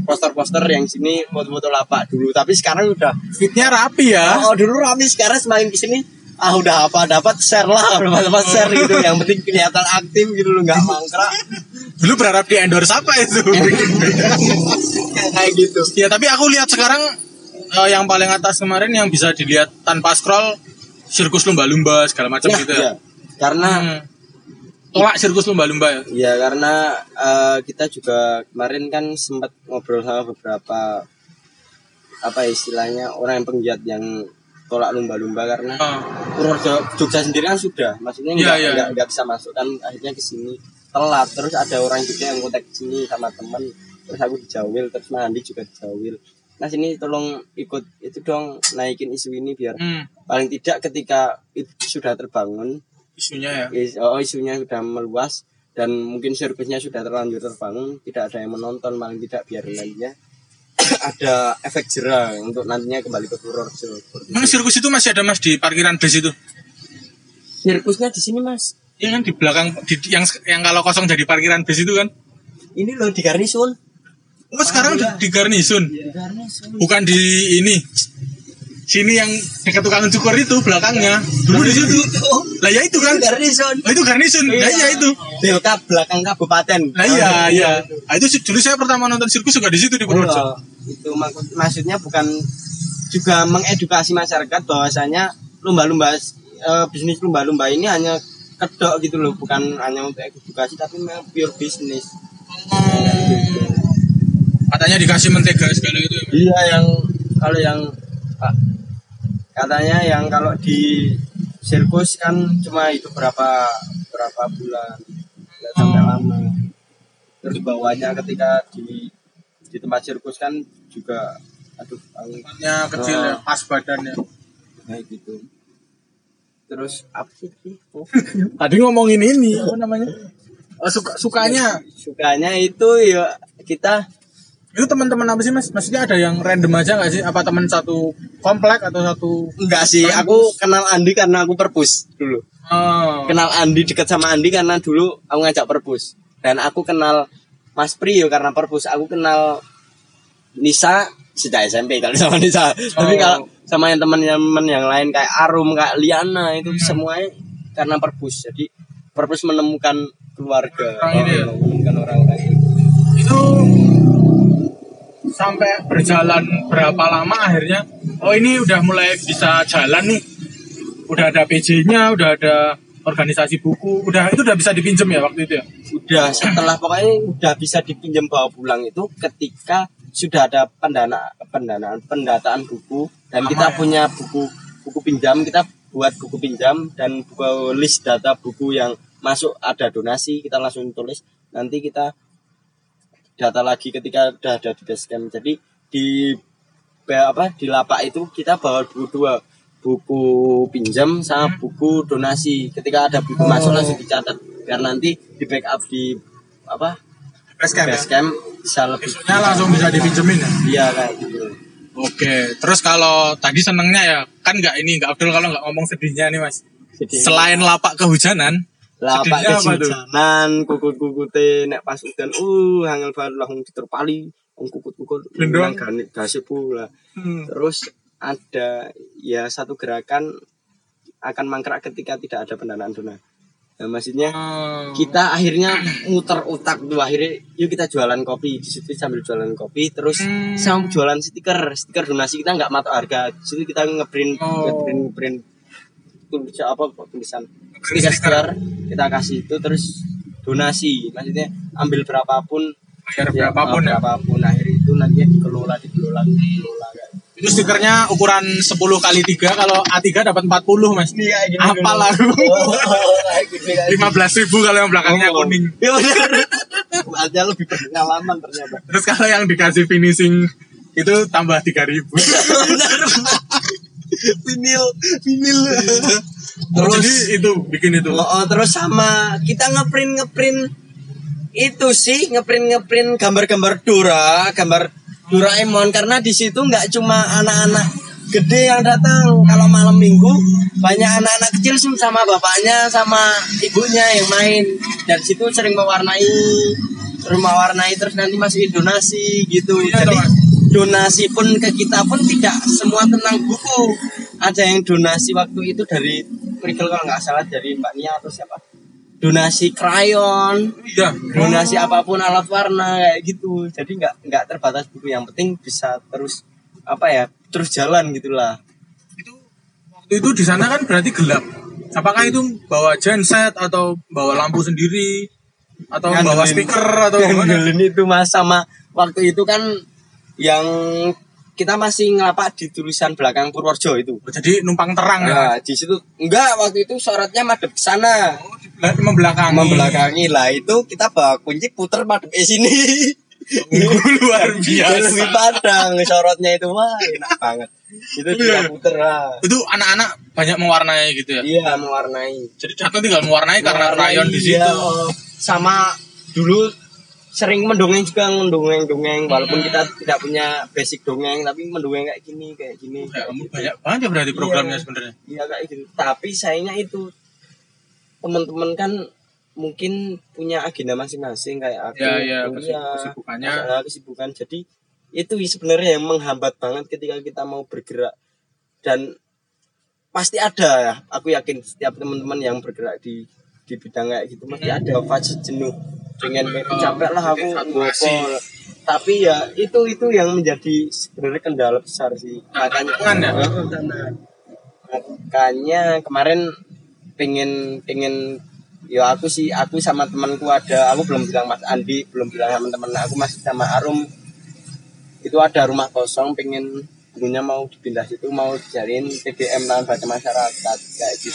poster-poster yang sini foto-foto lapak dulu. Tapi sekarang udah Fitnya rapi ya. oh dulu rame sekarang semakin ke sini ah udah apa dapat share lah dapat dapat share gitu yang penting kelihatan aktif gitu loh nggak mangkrak Dulu berharap di endorse apa itu? kayak gitu ya tapi aku lihat sekarang eh, yang paling atas kemarin yang bisa dilihat tanpa scroll sirkus lumba-lumba segala macam ya, gitu ya. ya. karena Hmm. Tolak sirkus lumba-lumba ya. ya karena eh, kita juga kemarin kan sempat ngobrol sama beberapa apa istilahnya orang yang penggiat yang tolak lumba-lumba karena Oh. Purworejo Jogja sendiri kan sudah. Maksudnya nggak nggak nggak bisa masuk kan akhirnya ke sini. Telat. Terus ada orang juga yang kontak ke sini sama teman terus aku dijawil terus Mandi juga dijawil. Nah sini tolong ikut itu dong naikin isu ini biar Hmm, paling tidak ketika itu sudah terbangun isunya ya. is- oh isunya sudah meluas dan mungkin sirkusnya sudah terlanjur terbangun tidak ada yang menonton paling tidak biar nantinya ada efek jerah untuk nantinya kembali ke Purworejo Emang sirkus itu masih ada mas di parkiran bus itu? sirkusnya di sini mas Iya kan di belakang di, yang yang kalau kosong jadi parkiran bus itu kan? ini loh di Garnison Oh sekarang di, di Garnison, di Garnison bukan di ini. Sini yang dekat tukang cukur itu belakangnya. Dulu di situ. Lah ya itu kan. Garnison Oh, itu Garnison. Lah iya itu. Delta belakang kabupaten Lah iya iya. Nah, itu dulu saya pertama nonton sirkus juga di situ di Purworejo. Oh, itu mak- maksudnya bukan juga mengedukasi masyarakat bahwasanya lumba-lumba eh, bisnis lumba-lumba ini hanya kedok gitu loh bukan hanya untuk edukasi tapi memang pure bisnis Katanya dikasih mentega segala itu. ya, iya yang kalau yang katanya yang kalau di sirkus kan cuma itu berapa berapa bulan. Nggak sampai lama. Terus bawahnya ketika di di tempat sirkus kan juga aduh Tempatnya kecil ya, pas badannya. kayak gitu. Terus apa sih? Oh, Tadi ngomongin ini. Apa namanya? Oh, suka sukanya? Sukanya itu ya kita Itu teman-teman apa sih mas? Maksudnya ada yang random aja nggak sih? Apa teman satu komplek atau satu? Enggak sih, aku kenal Andi karena aku perpus dulu. Oh. Kenal Andi dekat sama Andi karena dulu aku ngajak perpus. Dan aku kenal Mas Priyo karena perpus. Aku kenal Nisa sejak SMP kalau sama Nisa. Tapi Oh. kalau sama yang teman-teman yang lain kayak Arum, kayak Liana itu semuanya karena perpus. Jadi perpus menemukan keluarga, Orang ini ya? menemukan orang-orang. Itu sampai berjalan berapa lama akhirnya? Oh ini udah mulai bisa jalan nih. Udah ada PJ-nya, udah ada organisasi buku, udah itu udah bisa dipinjem ya waktu itu ya? Udah setelah pokoknya udah bisa dipinjam bawa pulang itu ketika sudah ada pendana pendanaan pendataan buku dan Lama kita ya? punya buku buku pinjam kita buat buku pinjam dan buku list data buku yang masuk ada donasi kita langsung tulis nanti kita data lagi ketika udah ada di basecamp jadi di apa di lapak itu kita bawa dua dua buku pinjam sama buku donasi ketika ada buku masuk langsung dicatat biar nanti di backup di apa Basecamp ya? basecamp bisa lebih Besoknya langsung bisa dipinjemin ya? iya kayak gitu Oke, terus kalau tadi senengnya ya, kan nggak ini, nggak Abdul kalau nggak ngomong sedihnya nih mas. Sedih. Selain lapak kehujanan, lapak tuh? kejujanan kukut-kukute nek pas udan uh angel banget langsung diterpali wong kukut-kukut Gendong. gane gase pula Hmm. terus ada ya satu gerakan akan mangkrak ketika tidak ada pendanaan dana nah, maksudnya Oh. kita akhirnya muter otak tuh akhirnya yuk kita jualan kopi di situ sambil jualan kopi terus Hmm. sama jualan stiker stiker donasi kita nggak matok harga di situ kita ngeprint Oh. ngeprint ngeprint tulisan apa tulisan Stiker. kita kasih itu terus donasi maksudnya ambil berapapun bayar ya, berapapun ya. berapapun akhir itu nantinya dikelola dikelola dikelola kan. Itu stikernya ukuran 10 kali 3 kalau A3 dapat 40 mas. Iya, gini Apa lagu? Kayak gitu, gitu. 15 ribu kalau yang belakangnya Oh. kuning. Benar. Aja lebih berpengalaman ternyata. Terus kalau yang dikasih finishing itu tambah 3 ribu. Benar. Vinil, vinil. Terus jadi itu bikin itu. Oh, oh, terus sama kita ngeprint ngeprint itu sih ngeprint ngeprint gambar-gambar Dora, gambar Doraemon karena di situ nggak cuma anak-anak gede yang datang kalau malam minggu banyak anak-anak kecil sih sama bapaknya sama ibunya yang main dan situ sering mewarnai terus mewarnai terus nanti masukin donasi gitu Iya, jadi. Donasi pun ke kita pun tidak semua tentang buku. Ada yang donasi waktu itu dari Prigel kalau nggak salah dari Mbak Nia atau siapa. Donasi krayon Iya. donasi apa pun alat warna kayak gitu. Jadi nggak nggak terbatas buku. Yang penting bisa terus apa ya terus jalan gitulah. Itu waktu itu di sana kan berarti gelap. Apakah itu bawa genset atau bawa lampu sendiri? Atau bawa Ngandelin- speaker atau gimana? ngandelin itu mas sama waktu itu kan yang kita masih ngelapak di tulisan belakang Purworejo itu Jadi numpang terang ya. Nah, di situ enggak waktu itu sorotnya madep ke sana. Membelakangi. Membelakangi lah itu kita bawa kunci puter madep ke sini. Luar Biar biasa. lebih padang sorotnya itu wah enak banget. Itu Iya. puter lah. Itu anak-anak banyak mewarnai gitu ya. Iya mewarnai. Jadi datang tinggal mewarnai karena Mewarnai, rayon di iya. situ. Sama dulu sering mendongeng juga mendongeng-dongeng walaupun kita tidak punya basic dongeng tapi mendongeng kayak gini kayak gini. Ya, kamu banyak banget ya berarti programnya Iya. sebenarnya. Iya kayak gitu. Tapi sayangnya itu teman-teman kan mungkin punya agenda masing-masing kayak aku. Ya, ya, kuliah, kesibukannya. masalah kesibukan. Jadi itu sebenarnya yang menghambat banget ketika kita mau bergerak dan pasti ada ya. Aku yakin setiap teman-teman yang bergerak di di bidang kayak gitu pasti ada fase jenuh. Pengen capek lah aku Saturasi. ngopol tapi ya itu itu yang menjadi sebenarnya kendala besar sih. Makanya Tantangan ya? Heeh, tantangan. makanya kemarin pengen pengen ya aku sih aku sama temanku ada aku belum bilang Mas Andi belum bilang sama teman aku masih sama Arum. Itu ada rumah kosong pengen bukunya mau dipindah situ mau dijadiin TBM baca masyarakat kayak gitu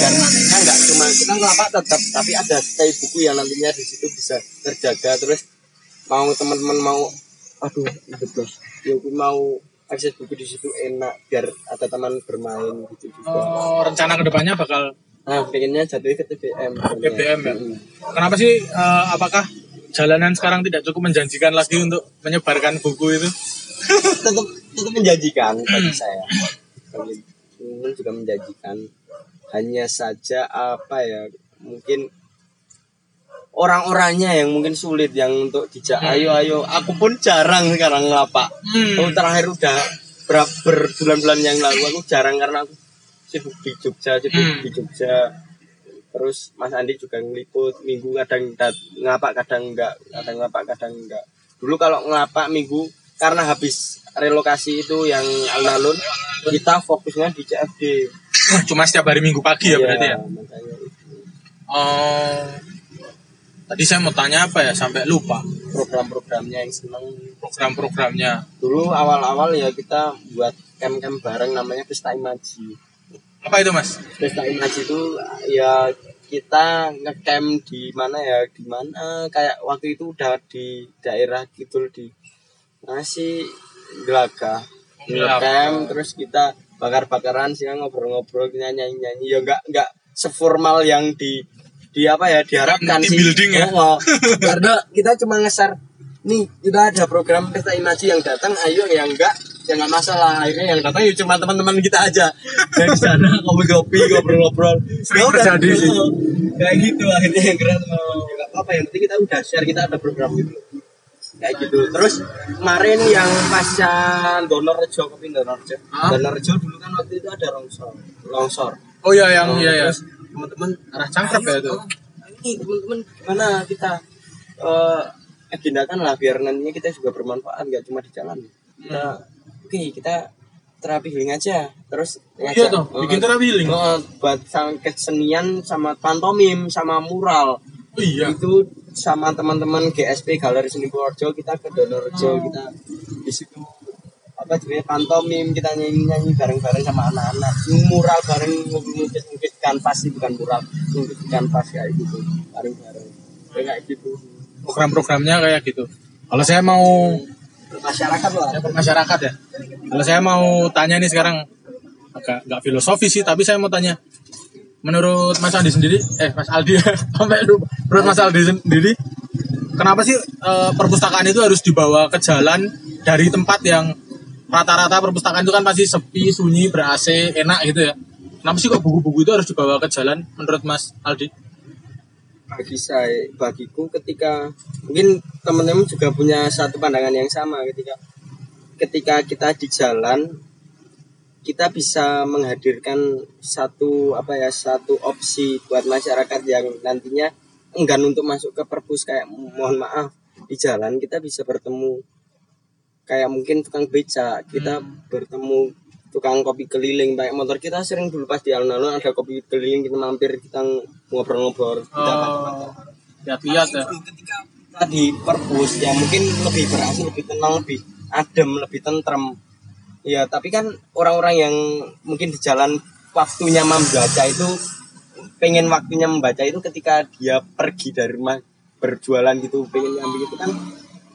dan nantinya nggak cuma kita ngelapak tetap tapi ada stay buku yang nantinya di situ bisa terjaga terus mau teman-teman mau aduh hidup loh ya mau akses buku di situ enak biar ada teman bermain gitu juga Oh, rencana ke depannya bakal nah pengennya jatuhnya ke TBM TBM ya? Mm. Kenapa sih? eh, apakah jalanan sekarang tidak cukup menjanjikan lagi untuk menyebarkan buku itu? tetap tetap menjanjikan bagi saya teman juga menjanjikan hanya saja apa ya mungkin orang-orangnya yang mungkin sulit yang untuk dijak Hmm. ayo ayo aku pun jarang sekarang ngelapak Hmm. terakhir udah berapa berbulan-bulan yang lalu aku jarang karena aku sibuk di Jogja sibuk Hmm. di Jogja terus Mas Andi juga ngeliput minggu kadang dat, ngelapak kadang enggak kadang ngelapak kadang enggak dulu kalau ngelapak minggu karena habis relokasi itu yang alun-alun kita fokusnya di CFD Cuma setiap hari Minggu pagi ya Iya, berarti ya? Oh. Tadi saya mau tanya apa ya sampai lupa program-programnya yang seneng program-programnya. dulu awal-awal ya kita buat camp-camp bareng namanya Pesta Imaji Apa itu mas? Pesta Imaji itu ya kita ngecamp di mana ya di mana kayak waktu itu udah di daerah gitu di nasi Gelaga Gelaga. ngecamp terus kita bakar-bakaran siang ngobrol-ngobrol kita nyanyi-nyanyi. Ya enggak enggak seformal yang di di apa ya diharapkan sih. building ya? Oh, oh. karena kita cuma ngeser nih kita ada program pesta imaji yang datang ayo. Yang enggak ya enggak masalah. Akhirnya yang datang ya cuma teman-teman kita aja. Dari sana kopi-kopi ngobrol-ngobrol. Ya udah terjadi sih. oh, kayak gitu akhirnya yang keren. Nggak apa-apa yang penting kita udah share kita ada program gitu kayak gitu. Terus kemarin yang pasca donor rejo kopi donor rejo. Donor rejo dulu kan waktu itu ada longsor. Longsor. Oh iya yang Oh, iya ya. teman-teman Arah cangkrep ya itu. "Ayo, ini teman-teman. Gimana kita eh agendakan lah biar nantinya kita juga bermanfaat nggak cuma di jalan. Kita oke kita terapi healing aja. Terus Iya tuh, bikin terapi healing. Oh, buat sang kesenian sama pantomim sama mural. Oh, iya. itu sama teman-teman GSP Galeri Seni Purworejo kita ke Donorjo kita di situ apa jadinya pantomim kita nyanyi nyanyi bareng bareng sama anak-anak mural bareng ngukis ngukis kanvas sih bukan mural ngukis kanvas kayak gitu bareng bareng kayak gitu Program-programnya kayak gitu. Kalau saya mau masyarakat lah masyarakat ya. Kalau saya mau tanya nih sekarang agak nggak filosofis sih, tapi saya mau tanya. Menurut Mas Andi sendiri, eh Mas Aldi sampai lupa. Menurut Mas Aldi sendiri, kenapa sih eh, perpustakaan itu harus dibawa ke jalan dari tempat yang rata-rata perpustakaan itu kan pasti sepi, sunyi, ber AC, enak gitu ya. Kenapa sih kok buku-buku itu harus dibawa ke jalan menurut Mas Aldi? bagi saya bagiku ketika mungkin teman-teman juga punya satu pandangan yang sama ketika ketika kita di jalan kita bisa menghadirkan satu apa ya satu opsi buat masyarakat yang nantinya enggan untuk masuk ke perpus. Kayak mohon maaf di jalan kita bisa bertemu. Kayak mungkin tukang beca kita bertemu tukang kopi keliling. Baik motor kita sering dulu pas di alun-alun ada kopi keliling kita mampir kita ngobrol-ngobrol. Kita Oh, lihat-lihat ya. ketika kita di perpus ya mungkin lebih berhasil lebih tenang lebih adem lebih tentrem ya tapi kan orang-orang yang mungkin di jalan waktunya membaca itu pengen waktunya membaca itu ketika dia pergi dari rumah berjualan gitu pengen ngambil itu kan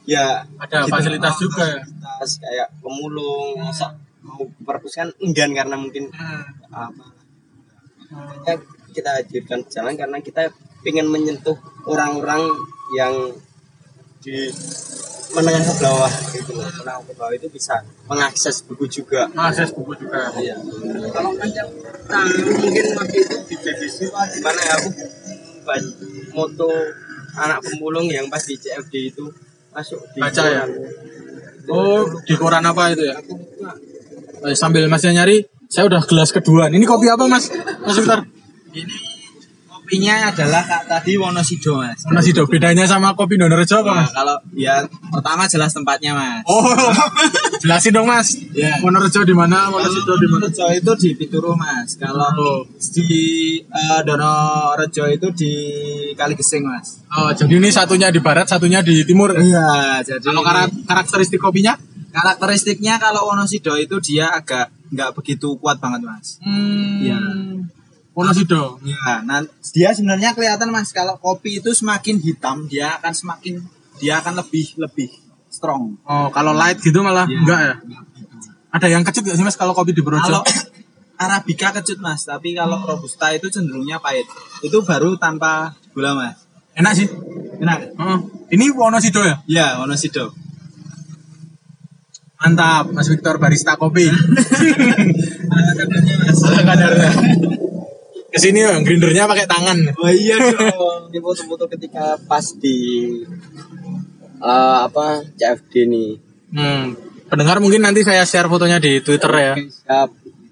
ya Ada gitu. fasilitas juga ya. fasilitas kayak pemulung masa mau perpus kan enggan karena mungkin apa Makanya kita hadirkan di jalan karena kita pengen menyentuh orang-orang yang di menengah ke bawah gitu loh menengah ke bawah itu bisa mengakses buku juga Akses buku juga. Iya. Kalau yang tahu mungkin waktu itu di BBC Pak, di mana ya aku moto anak pemulung yang pas di CFD itu masuk di Baca ya? Oh, di koran apa itu ya? Eh, sambil masnya nyari, saya udah gelas kedua. Ini kopi apa mas? Mas Victor? Ini kopinya adalah kak tadi Wonosobo mas. Dok? Bedanya sama kopi Donorejo apa Nah, mas? kalau ya pertama jelas tempatnya mas. Oh, jelasin dong mas. Ya. Wonorejo di mana? Wonosobo di mana? Wonorejo itu di Pituru mas. Kalau Oh. di eh, Donorejo itu di Kaligesing mas. Oh, jadi ini satunya di barat, satunya di timur. Iya, jadi Kalau karak- karakteristik kopinya? karakteristiknya kalau Wonosobo itu dia agak nggak begitu kuat banget mas. Hmm. Iya. Wonosobo. Ya, nah dia sebenarnya kelihatan mas kalau kopi itu semakin hitam dia akan semakin dia akan lebih lebih strong. Oh, kalau light gitu malah Iya. enggak ya? Ada yang kecut gak sih mas kalau kopi di Brojo? Kalau Arabica kecut mas, tapi kalau robusta itu cenderungnya pahit. Itu baru tanpa gula mas. Enak sih. Enak. Heeh. Ini Wonosobo ya? Ya, Wonosobo. Mantap, Mas Victor barista kopi. Ada kadarnya mas. Ada kadarnya. Ke sini ya, grindernya pakai tangan. Oh iya dong. Ini foto-foto ketika pas di eh, apa CFD nih. Hmm. Pendengar mungkin nanti saya share fotonya di Twitter ya. Siap.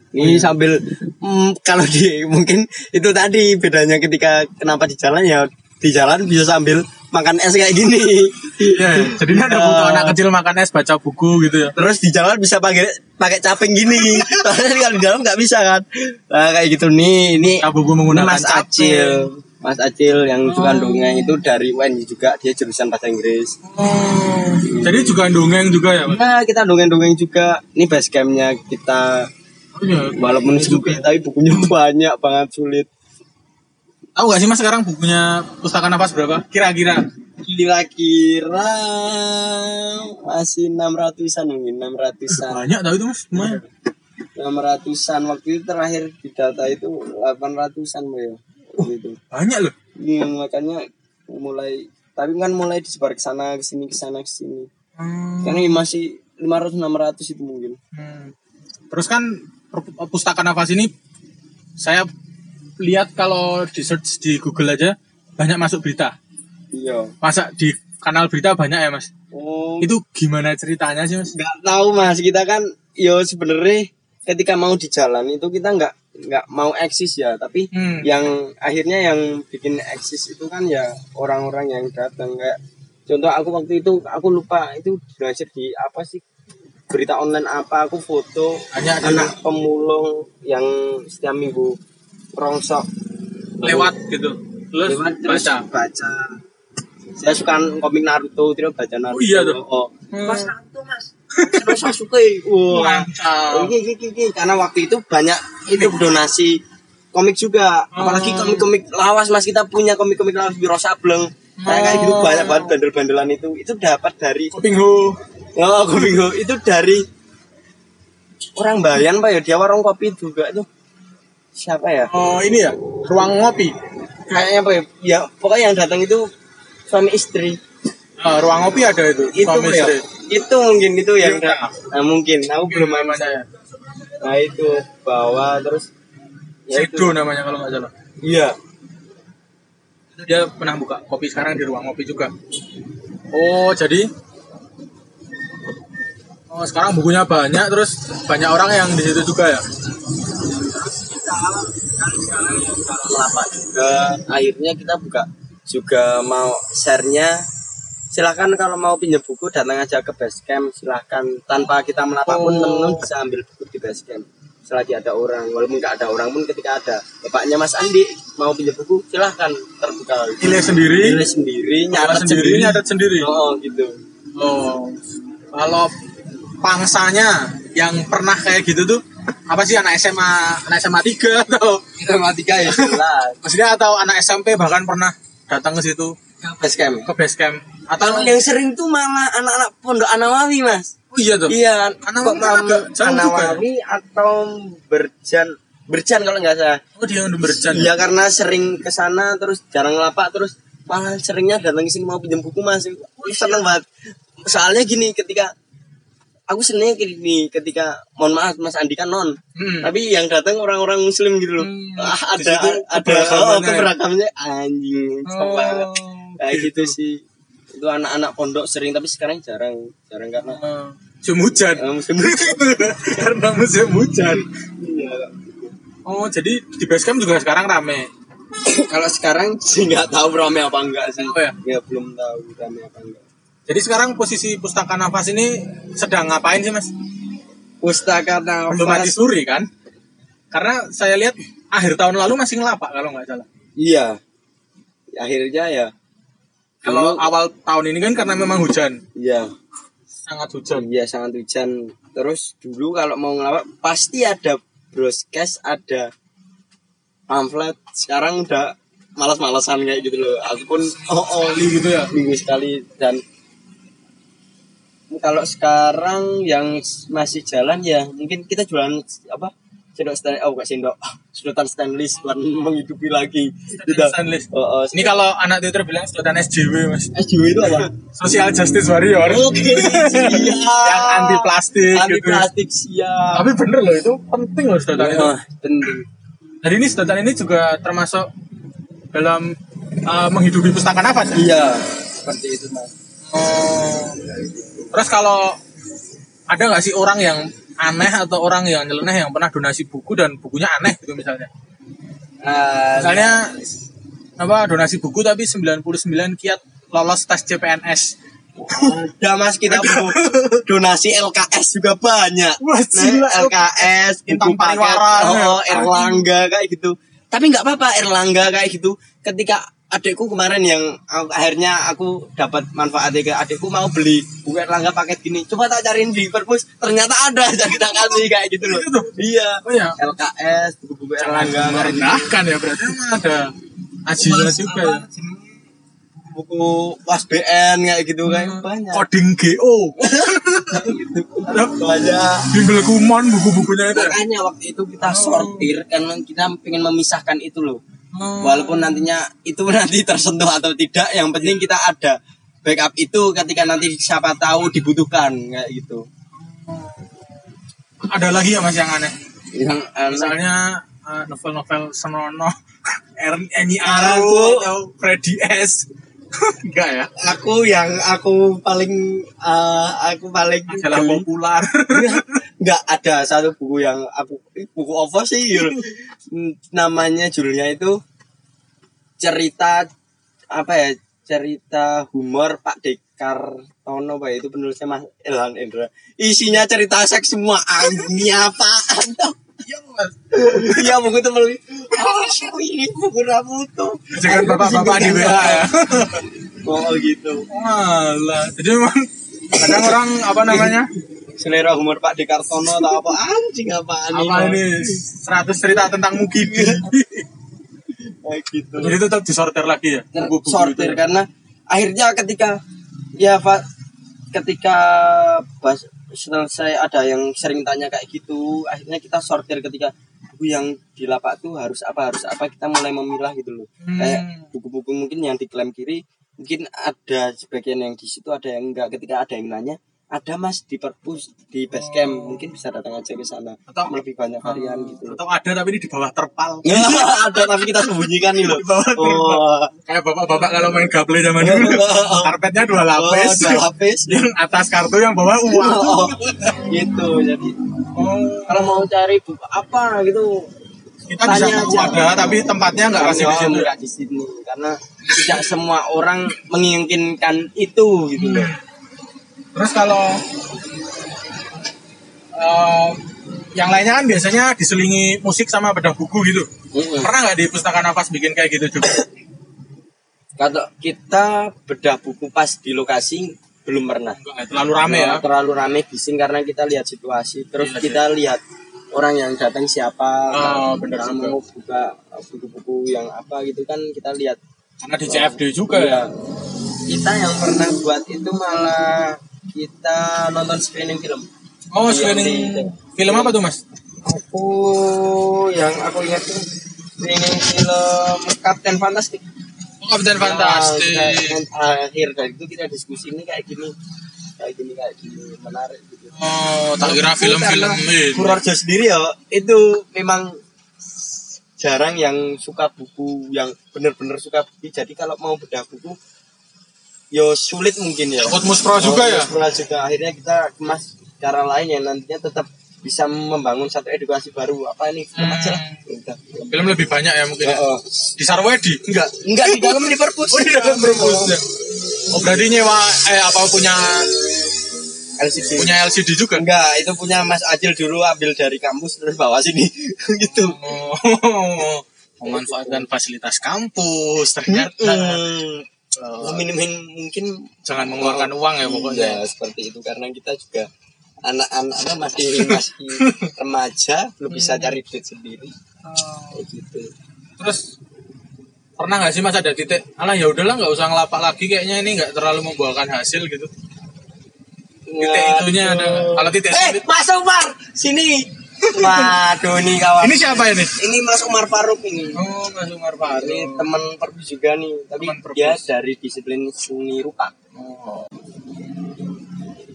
Ini sambil mm, kalau di mungkin itu tadi bedanya ketika kenapa di jalan ya di jalan bisa sambil makan es kayak gini. Iya, ya. jadi ini ada foto Eh. anak kecil makan es baca buku gitu ya. Terus di jalan bisa pakai pakai caping gini. Soalnya kalau di dalam nggak bisa kan. Nah, kayak gitu nih. Ini, Baca buku menggunakan Mas caping. Acil. Mas Acil yang Oh. suka dongeng itu dari UNJ juga dia jurusan bahasa Inggris. Oh. Jadi juga dongeng juga ya, Mas? Nah, kita dongeng-dongeng juga. Ini base campnya kita Oh, iya. walaupun sempit tapi bukunya banyak banget sulit. Tahu gak sih Mas sekarang bukunya Pustaka Nafas berapa? Kira-kira. Kira-kira masih 600-an mungkin, 600-an. Banyak tahu itu Mas. Lumayan. 600-an waktu itu terakhir di data itu 800-an Mbak, ya. Banyak loh. Iya, makanya mulai tapi kan mulai disebar ke sana ke sini ke sana ke sini. Hmm. Karena ini masih 500 600 itu mungkin. Hmm. Terus kan Pustaka Nafas ini saya lihat kalau di search di Google aja banyak masuk berita. Iya. Masa di kanal berita banyak ya Mas? Oh, Itu gimana ceritanya sih Mas? nggak tahu Mas, kita kan yo sebenarnya ketika mau di jalan itu kita nggak nggak mau eksis ya, tapi Hmm. yang akhirnya yang bikin eksis itu kan ya orang-orang yang datang kayak contoh aku waktu itu aku lupa itu belajar di apa sih berita online apa aku foto Hanya anak pemulung yang setiap minggu rongsok lewat gitu. Terus Lewat terus baca. baca saya suka komik Naruto terus baca Naruto Oh iya tuh. oh. Hmm. Mas Naruto mas terus Sasuke wah Mantap. Iki, iki, karena waktu itu banyak itu donasi komik juga Oh. apalagi komik-komik lawas mas kita punya komik-komik lawas Biro Sableng kayak kayak gitu Oh. banyak banget bandel-bandelan itu itu dapat dari Kuping ho. oh komik itu dari orang Bayan pak ya dia warung kopi juga itu siapa ya Oh ini ya, ruang ngopi. kayaknya apa ya ya pokoknya yang datang itu suami istri Ah, ruang ngopi ada itu. itu suami ya istri. itu mungkin itu yang Iya. nah, mungkin aku belum namanya namanya ya. nah itu bawa terus ya itu Sido namanya kalau nggak salah. iya Dia pernah buka kopi sekarang di ruang ngopi juga. Oh jadi Oh sekarang bukunya banyak terus banyak orang yang di situ juga ya. Kelapa juga akhirnya kita buka juga mau share-nya. Silahkan kalau mau pinjam buku datang aja ke basecamp. Silahkan tanpa kita melapak pun Oh. temen-temen bisa ambil buku di basecamp. Selagi ada orang. Walaupun nggak ada orang pun ketika ada bapaknya Mas Andi mau pinjam buku silahkan terbuka. Pilih sendiri, pilih sendiri nyatet sendiri, sendiri. nyatet sendiri. oh gitu. Oh, kalau pangsanya yang pernah kayak gitu tuh apa sih anak SMA, anak SMA 3 atau? Matematika ya jelas. Maksudnya atau anak SMP bahkan pernah datang ke situ? Basecamp ke base camp. Atau yang sering tuh malah anak-anak pondok Anawawi mas. Oh iya tuh. Iya, Anawawi kan juga Anawawi atau Berjan, Berjan kalau nggak salah. oh dia udah berjan Iya karena sering ke sana terus jarang ngelapak terus malah seringnya datang ke sini mau pinjam buku mas. Wih, seneng banget. Soalnya gini ketika aku seneng gini ketika mohon maaf Mas Andi kan non, Hmm. tapi yang datang orang-orang Muslim gitu loh. Hmm, Ah, ada ada oh, ya? keberagamannya anjing, seneng banget. Kayak gitu. gitu sih. Itu anak-anak pondok sering tapi sekarang jarang, jarang karena Oh, musim hujan eh, musim karena musim hujan Iya. oh jadi di base camp juga sekarang rame Kalau sekarang sih nggak tahu rame apa enggak sih. Oh, ya? Ya belum tahu rame apa enggak. Jadi sekarang posisi pustaka nafas ini sedang ngapain sih mas Pustaka belum mati nafas. suri kan karena saya lihat akhir tahun lalu masih ngelapak kalau nggak salah Iya. Akhirnya ya. kalau dulu- awal tahun ini kan karena memang hujan Iya. sangat hujan Iya sangat hujan. Terus dulu kalau mau ngelawak pasti ada broadcast, ada pamflet. Sekarang udah malas-malasan kayak gitu loh. Aku pun oh oh gitu ya minggu sekali dan kalau sekarang yang masih jalan ya mungkin kita jualan apa sendok stainless oh bukan sendok sedotan stainless buat menghidupi lagi. Gitu stainless. oh, oh, Ini kalau anak Twitter bilang sedotan SJW mas. SJW itu apa? Social Justice Warrior. Oke siap. Yang anti plastik anti gitu. Plastik siap. Tapi bener loh itu penting loh sedotan itu. Penting Jadi ini sedotan ini juga termasuk dalam uh, menghidupi pustaka nafas. Ya? iya seperti itu mas. Oh. Terus kalau ada nggak sih orang yang aneh atau orang yang nyeleneh yang pernah donasi buku dan bukunya aneh gitu misalnya? Ah, Misalnya apa donasi buku tapi 99 kiat lolos tes CPNS. ada mas kita buku donasi LKS juga banyak. Nah, LKS Bintang paket pariwara, oh, ya. Erlangga kayak gitu tapi nggak apa-apa Erlangga kayak gitu ketika adikku kemarin yang akhirnya aku dapat manfaatnya ke adikku mau beli buku Erlangga paket gini coba tak cariin di perpus ternyata ada jadi kita kasih kayak gitu loh Gitu? iya Oh ya, LKS buku-buku Erlangga gitu. merendahkan ya berarti emang ada ajinya juga ya. buku WASBN kayak gitu kayak banyak Coding GO. banyak Bimbel Kumon buku-bukunya itu. ya? makanya waktu itu kita sortir karena kita pengen memisahkan itu loh walaupun nantinya itu nanti tersentuh atau tidak yang penting kita ada backup itu ketika nanti siapa tahu dibutuhkan kayak gitu Ada lagi ya mas yang aneh. yang aneh Misalnya uh, novel-novel Senono, Er- Eni Aku- atau Freddy S. Enggak ya? aku yang aku paling eh, aku paling populer. Nggak ada satu buku yang aku eh, buku apa sih Yul? Hmm, namanya judulnya itu cerita apa ya cerita humor Pak Dekar Tono Pak itu penulisnya Mas Ilhan Indra isinya cerita seks semua ini apaan Iya mas. iya buku itu beli oh ini buku Ramuto Jangan bapak-bapak di WA ya. oh gitu Walah. Jadi memang kadang orang apa namanya? Selera humor Pak Dekar Tono atau apa anjing apaan Apa ini 100 cerita tentang Mukidi. kayak gitu Jadi tetap disortir lagi ya. buku-buku sortir itu. karena akhirnya ketika ya Pak ketika bas, selesai ada yang sering tanya kayak gitu akhirnya kita sortir ketika buku yang di lapak tuh harus apa harus apa kita mulai memilah gitu loh Hmm. kayak buku-buku mungkin yang di klaim kiri mungkin ada sebagian yang di situ ada yang enggak ketika ada yang nanya ada mas di perpus di base camp mungkin bisa datang aja ke sana Atau- lebih banyak varian gitu Atau ada tapi ini di bawah terpal. ada tapi kita sembunyikan nih loh bawah terpal. oh Kayak bapak-bapak kalau main gaple zaman dulu. Karpetnya dua lapis. Oh, dua lapis. yang atas kartu yang bawah uang. Oh, gitu jadi Oh, kalau mau cari buku apa gitu kita bisa Tanya tahu aja. ada tapi tempatnya nggak pasti di situ. enggak di sini karena tidak semua orang menginginkan itu gitu loh Terus kalau eh, yang lainnya kan biasanya diselingi musik sama bedah buku gitu. Mm-mm. Pernah nggak di pustaka nafas bikin kayak gitu juga? kalau kita bedah buku pas di lokasi belum pernah terlalu rame ya. terlalu rame bising karena kita lihat situasi terus Iya, kita lihat orang yang datang siapa Oh, Kalau juga. mau buka buku-buku yang apa gitu kan kita lihat Karena di CFD juga ya. Iya. kita yang pernah buat itu malah kita nonton screening film Oh, Iya, screening film apa tuh mas? aku yang aku ingat tuh screening film Captain Fantastic Oh, Kapten Nah, Fantastik. yang terakhir dari itu kita diskusi ini kayak gini kayak gini kayak gini menarik gitu Oh, tak kira film-film ini. Purworejo sendiri ya itu memang jarang yang suka buku yang benar-benar suka buku jadi kalau mau bedah buku yo sulit mungkin ya Ikut Muspro juga Oh, ya? Muspro juga akhirnya kita kemas cara lain yang nantinya tetap bisa membangun satu edukasi baru apa ini film aja lah. Film lebih banyak ya mungkin. ya. Oh, oh. Di Sarwedi? Enggak. enggak di dalam di perpus Oh, di dalam perpusnya. Oh, berarti nyewa eh apa punya LCD punya LCD juga? enggak itu punya Mas Ajil dulu ambil dari kampus terus bawa sini gitu Oh, memanfaatkan fasilitas kampus ternyata. Hmm. Oh, Minimin mungkin jangan mengeluarkan uang ya pokoknya. ya seperti itu. Karena kita juga anak-anak masih masih remaja belum bisa cari duit sendiri. Kayak gitu. Terus pernah nggak sih mas ada titik alah ya udahlah nggak usah ngelapak lagi kayaknya ini nggak terlalu membuahkan hasil gitu? Titik itunya ada kalau titik eh Mas Umar sini Waduh nih kawan. Ini siapa ini? Ini Mas Umar Faruk ini. Oh, Mas Umar Ini teman perbu juga nih, tapi Teman perpus. dia dari disiplin seni rupa.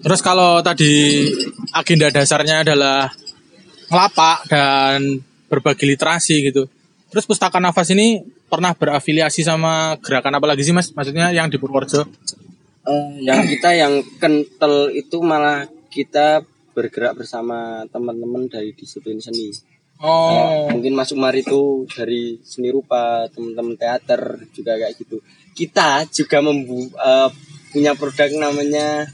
Terus kalau tadi agenda dasarnya adalah ngelapak dan berbagi literasi gitu. Terus Pustaka Nafas ini pernah berafiliasi sama gerakan apa lagi sih Mas? Maksudnya yang di Purworejo? Eh, yang kita yang kental itu malah kita bergerak bersama teman-teman dari disiplin seni. Oh, Kayak mungkin Mas Umar itu dari seni rupa, teman-teman teater juga kayak gitu. Kita juga membu eh, punya produk namanya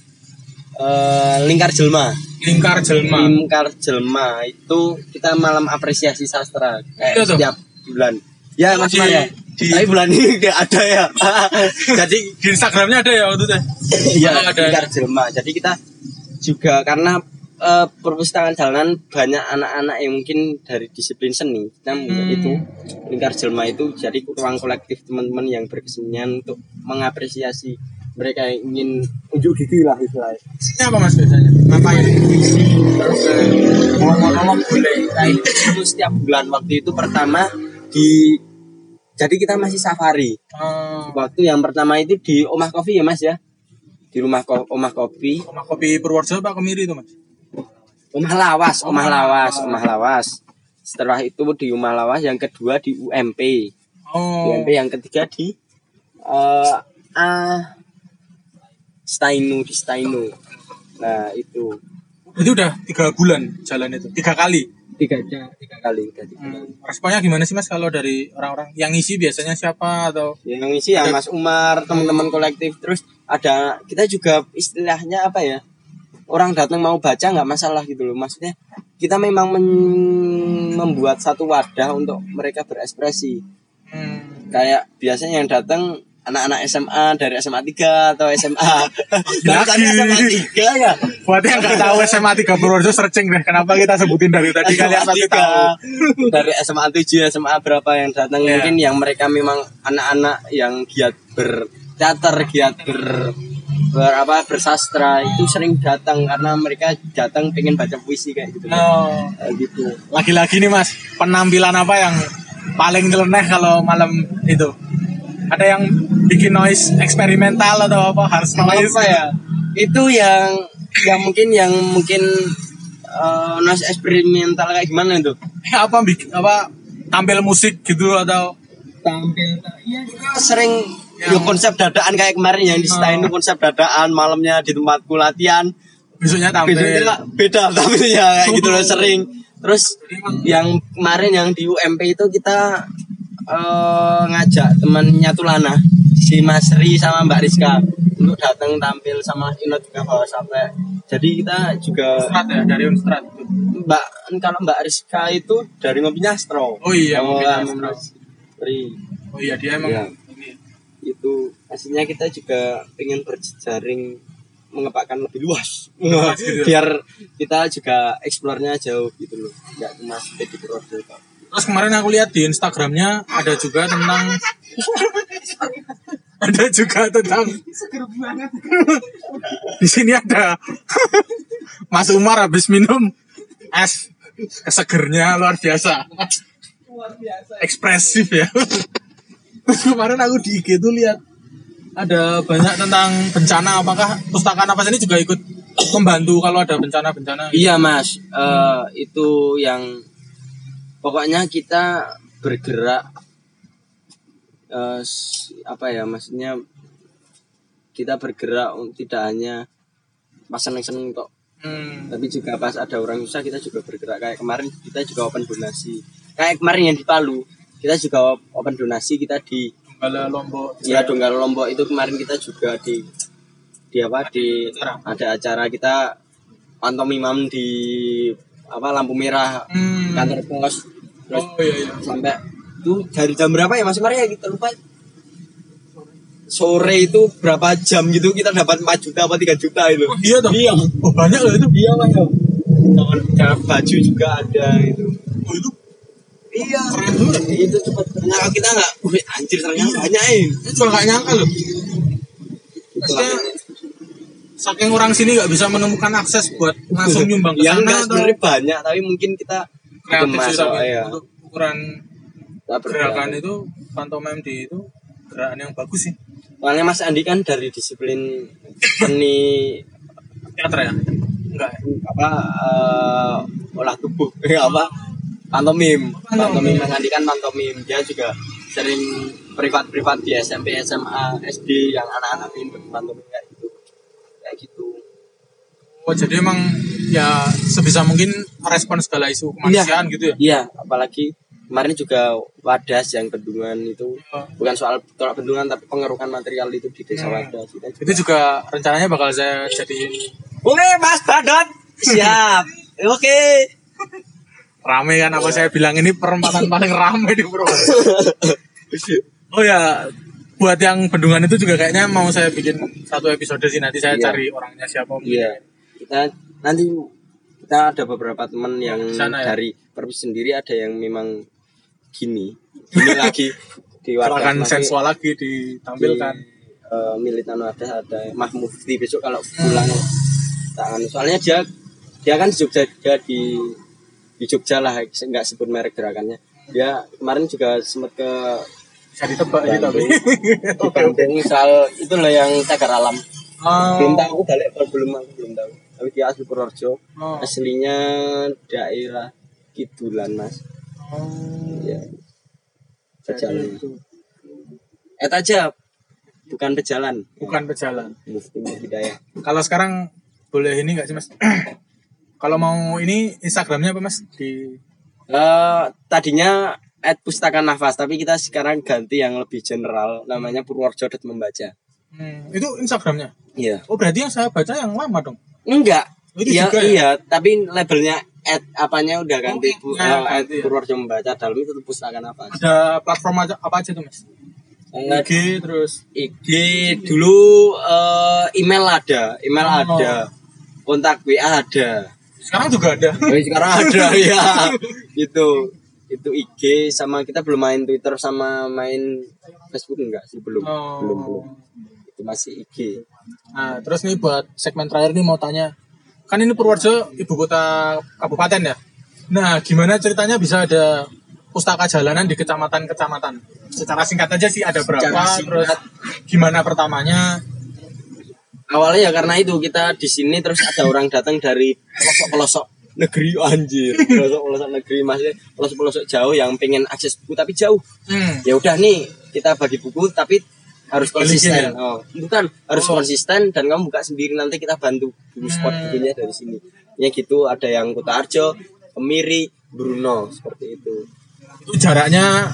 eh, Lingkar Jelma. lingkar jelma. Lingkar Jelma itu kita malam apresiasi sastra kayak Itu setiap bulan. Ya Mas di- Umar ya. di- Tapi bulan ini nggak ada ya. Jadi Di Instagramnya ada ya waktu itu? Iya, ada. lingkar jelma. Jadi kita juga karena eh, perpustakaan jalanan banyak anak-anak yang mungkin dari disiplin seni. Kita Hmm. itu lingkar jelma itu jadi ruang kolektif teman-teman yang berkesenian untuk mengapresiasi mereka yang ingin unjuk gigi lah istilahnya. Apa Mas biasanya? Ngapain? Ngomong-ngomong boleh kayak itu setiap bulan waktu itu pertama di jadi kita masih safari. Oh, Waktu yang pertama itu di Omah Kopi ya Mas ya. Di rumah ko Omah Kopi. Rumah kopi Purworejo apa Kemiri itu Mas? Omah Lawas, Omah Lawas. Omah Lawas. Setelah itu di Omah Lawas, yang kedua di UMP. Oh, UMP yang ketiga di eh ah, Stainu di Stainu. Nah itu itu udah tiga bulan jalan itu, tiga kali. tiga tiga kali tiga, tiga. Hmm, Responnya gimana sih Mas kalau dari orang-orang yang ngisi biasanya siapa atau? Yang ngisi ya Mas Umar, teman-teman kolektif. Terus ada kita juga istilahnya apa ya? Orang datang mau baca nggak masalah gitu loh. Maksudnya kita memang men- membuat satu wadah untuk mereka berekspresi. Hmm, kayak biasanya yang datang anak-anak SMA dari SMA 3 atau SMA Lagi. SMA 3 ya Buat yang nggak tahu SMA 3 Purworejo searching deh. Kenapa kita sebutin dari tadi kalian SMA pasti tahu. 3 dari SMA 7 SMA berapa yang datang Iya. mungkin yang mereka memang anak-anak yang giat berteater giat ber ber apa bersastra itu sering datang karena mereka datang pengen baca puisi kayak gitu. Oh, Kayak gitu. Lagi-lagi nih Mas, penampilan apa yang paling nyeleneh kalau malam itu? Ada yang bikin noise eksperimental atau apa harus noise? apa ya? Itu yang yang mungkin yang mungkin eh, noise eksperimental kayak gimana itu? Apa bikin apa tampil musik gitu atau? Tampil iya sering Yang- yo konsep dadaan kayak kemarin yang di Stein itu konsep dadaan malamnya di tempatku latihan. Besoknya tampil. Beda beda tampilnya kayak gitu loh sering. Terus yang kemarin yang di UMP itu kita eh, ngajak temannya Tulana si Mas Ri sama Mbak Rizka untuk datang tampil sama Inot juga bawa sampai jadi kita juga ya dari Unstrat. Mbak kalau Mbak Rizka itu dari ngopinya Astro. Oh iya, Ngopinya Ngopinya Astro. Ri. Oh iya dia emang Iya. Itu aslinya kita juga pengen berjejaring mengepakkan lebih luas gitu. biar kita juga eksplornya jauh gitu loh. Nggak cuma stay di Purworejo. Terus kemarin aku lihat di Instagramnya ada juga tentang ada juga tentang di sini ada. Mas Umar habis minum es kesegernya luar biasa. Ekspresif ya Terus kemarin aku di IG tuh lihat ada banyak tentang bencana. Apakah pustaka nafas ini juga ikut membantu kalau ada bencana-bencana? Iya mas. Eh, itu yang pokoknya kita bergerak s- apa ya maksudnya kita bergerak tidak hanya pas seneng-seneng kok Hmm. tapi juga pas ada orang susah kita juga bergerak. Kayak kemarin kita juga open donasi. Kayak kemarin yang di Palu kita juga open donasi kita di Donggala Lombok. Ya Donggala Lombok itu kemarin kita juga di di apa di ada acara kita pantomimam di apa lampu merah Hmm. kantor pos. Terus Oh iya iya. sampai itu dari jam berapa ya Mas? Maria kita lupa. Sore itu berapa jam gitu kita dapat 4 juta apa 3 juta itu. Oh, iya toh? iya. Oh banyak loh itu. iya mas kawan baju juga ada itu Oh itu iya banget. itu cepet ternyata kita nggak wih anjir ternyata banyak eh Itu juga gak nyangka loh. Maksudnya saking orang sini nggak bisa menemukan akses buat langsung nyumbang ke yang sana atau sebenarnya banyak tapi mungkin kita kreatif sih tapi iya. untuk ukuran gerakan itu pantomime di itu gerakan yang bagus sih Soalnya Mas Andi kan dari disiplin seni teater ya enggak ya? apa eh, olah tubuh Eh, apa pantomim. Pantomim. Mas Andi kan pantomim. Dia juga sering privat privat di SMP SMA SD yang anak-anak ini pantomim kayak gitu. Kayak gitu. Oh jadi emang ya sebisa mungkin respon segala isu kemanusiaan gitu ya? Iya apalagi kemarin juga wadas yang bendungan itu. Oh. bukan soal tolak bendungan tapi pengerukan material itu di desa wadas kita juga- itu juga rencananya bakal saya jadiin oke Mas Badot. Siap. Oke rame kan apa saya bilang ini perempatan paling rame di Purworejo oh ya buat yang bendungan itu juga kayaknya mau saya bikin satu episode sih. Nanti saya Iya. cari orangnya siapa Iya, kita nanti kita ada beberapa teman yang Sana ya? dari Perpus sendiri ada yang memang gini, gini lagi di nanti sensual lagi ditampilkan. di, eh, militan ada Mah Mufti besok kalau pulang. Tangan soalnya dia dia kan di Jogja dia di di Jogja lah nggak sebut merek gerakannya. Dia kemarin juga sempat ke bisa ditebak sih tapi di Bandung soal itu loh yang cagar alam. Belum oh, tahu aku balik apa belum aku belum tahu. Tapi dia asli Purworejo. Oh, aslinya daerah Kidulan mas. Oh. ya pejalan. eh aja bukan pejalan. Bukan pejalan. Hidayah kalau sekarang boleh ini nggak sih mas kalau mau ini instagramnya apa mas? Di Eh, tadinya at pustaka nafas tapi kita sekarang ganti yang lebih general namanya Purworejo membaca. Hmm, itu instagramnya? Iya. Oh berarti yang saya baca yang lama dong? Enggak. Itu iya juga ya? iya tapi labelnya at apanya udah ganti Oh, Bu- iya, eh, at ya. Purworejo membaca dalam itu pustaka nafas. Ada platform aja apa aja tuh mas? Eh, IG terus? IG dulu eh, email ada, email Oh. ada, kontak WA ada. Sekarang juga ada Oh, sekarang ada ya. Itu itu IG sama kita belum main Twitter sama main Facebook enggak sih belum Oh. belum belum itu masih IG Nah, terus nih buat segmen terakhir nih mau tanya. Kan ini Purworejo ibu kota kabupaten ya. Nah, gimana ceritanya bisa ada pustaka jalanan di kecamatan-kecamatan? Secara singkat aja sih ada berapa, terus gimana pertamanya? Awalnya ya karena itu kita di sini terus ada orang datang dari pelosok pelosok negeri anjir pelosok pelosok negeri masih pelosok pelosok jauh yang pengen akses buku tapi jauh Hmm. ya udah nih kita bagi buku tapi harus konsisten ya? oh bukan harus Oh. konsisten dan kamu buka sendiri nanti kita bantu buku spot Hmm. bukunya dari sini ya gitu ada yang Kota Arjo Kemiri Bruno seperti itu Itu jaraknya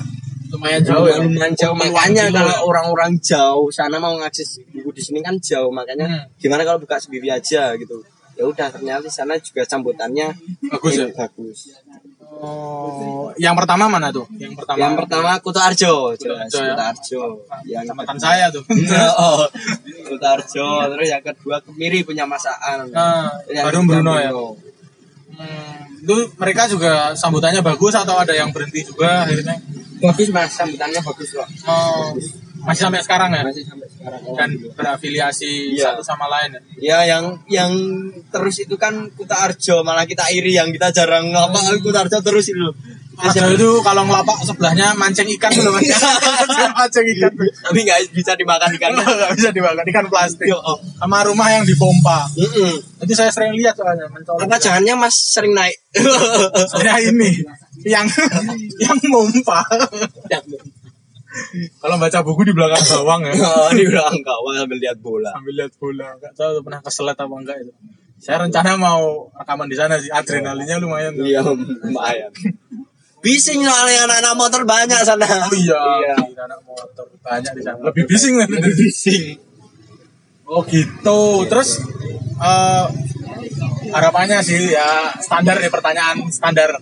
lumayan jauh ya. lumayan jauh makanya kalau ya. orang-orang jauh sana mau ngakses buku di sini kan jauh makanya Hmm. gimana kalau buka sendiri aja gitu ya udah ternyata di sana juga sambutannya Bagus ya? bagus Oh, yang pertama mana tuh? Yang pertama. yang pertama Kuto Arjo jelas Arjo ya? Kuto Arjo yang kecamatan saya tuh. oh, Kuto Arjo terus yang kedua Kemiri punya masaan Nah, baru ketiga Bruno ya. Hmm, itu mereka juga sambutannya bagus atau ada yang berhenti juga akhirnya? Bagus mas sambutannya bagus kok Oh, masih sampai sekarang ya? masih sampai sekarang Dan berafiliasi Iya. satu sama lain ya? Ya yang yang terus itu kan Kuta Arjo malah kita iri yang kita jarang ngapa Kuta Arjo terus itu. Arjo itu kalau ngelapak sebelahnya mancing ikan belum mas? mancing ikan Tapi nggak bisa dimakan ikan. nggak bisa dimakan ikan plastik oh. sama rumah yang dipompa Mm-mm. itu saya sering lihat soalnya mencolok Apa jangannya Mas sering naik? saya ini yang yang mompa kalau baca buku di belakang gawang ya oh, di belakang kawan sambil lihat bola. sambil lihat bola nggak tahu pernah keselet apa enggak itu saya rencana mau rekaman di sana sih adrenalinnya lumayan Iya lumayan. Bising soalnya anak-anak motor banyak sana. oh iya, Iya. Gila, anak motor banyak di sana lebih bising lah Bising. oh gitu terus eh, harapannya sih ya standar nih pertanyaan standar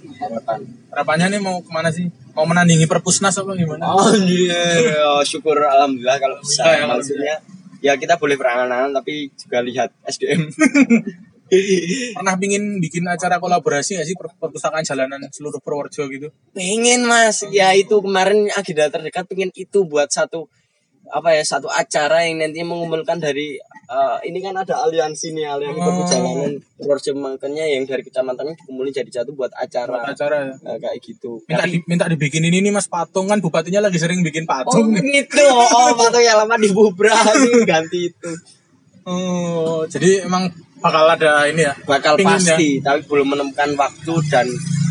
harapannya nih mau ke mana sih mau menandingi perpusnas apa gimana Oh iya, oh, syukur alhamdulillah kalau bisa. Ya, ya, Maksudnya ya kita boleh berangan-angan tapi juga lihat SDM. pernah pingin bikin acara kolaborasi gak sih? Per- perpustakaan jalanan seluruh Purworejo gitu? Pengen mas. Ya itu kemarin agenda terdekat pengen itu buat satu apa ya satu acara yang nanti mengumpulkan dari eh, ini kan ada aliansi nih aliansi Oh. perjalanan Purworejo. Makanya yang dari kecamatan dikumpulin jadi satu buat acara. Acara ya. Nah, kayak gitu. Minta di, minta dibikinin ini Mas. Patung kan bupatinya lagi sering bikin oh patung. gitu. Oh patung yang lama di Bubra ini ganti itu. Oh, jadi emang bakal ada ini ya. bakal Pingin ya? pasti tapi belum menemukan waktu dan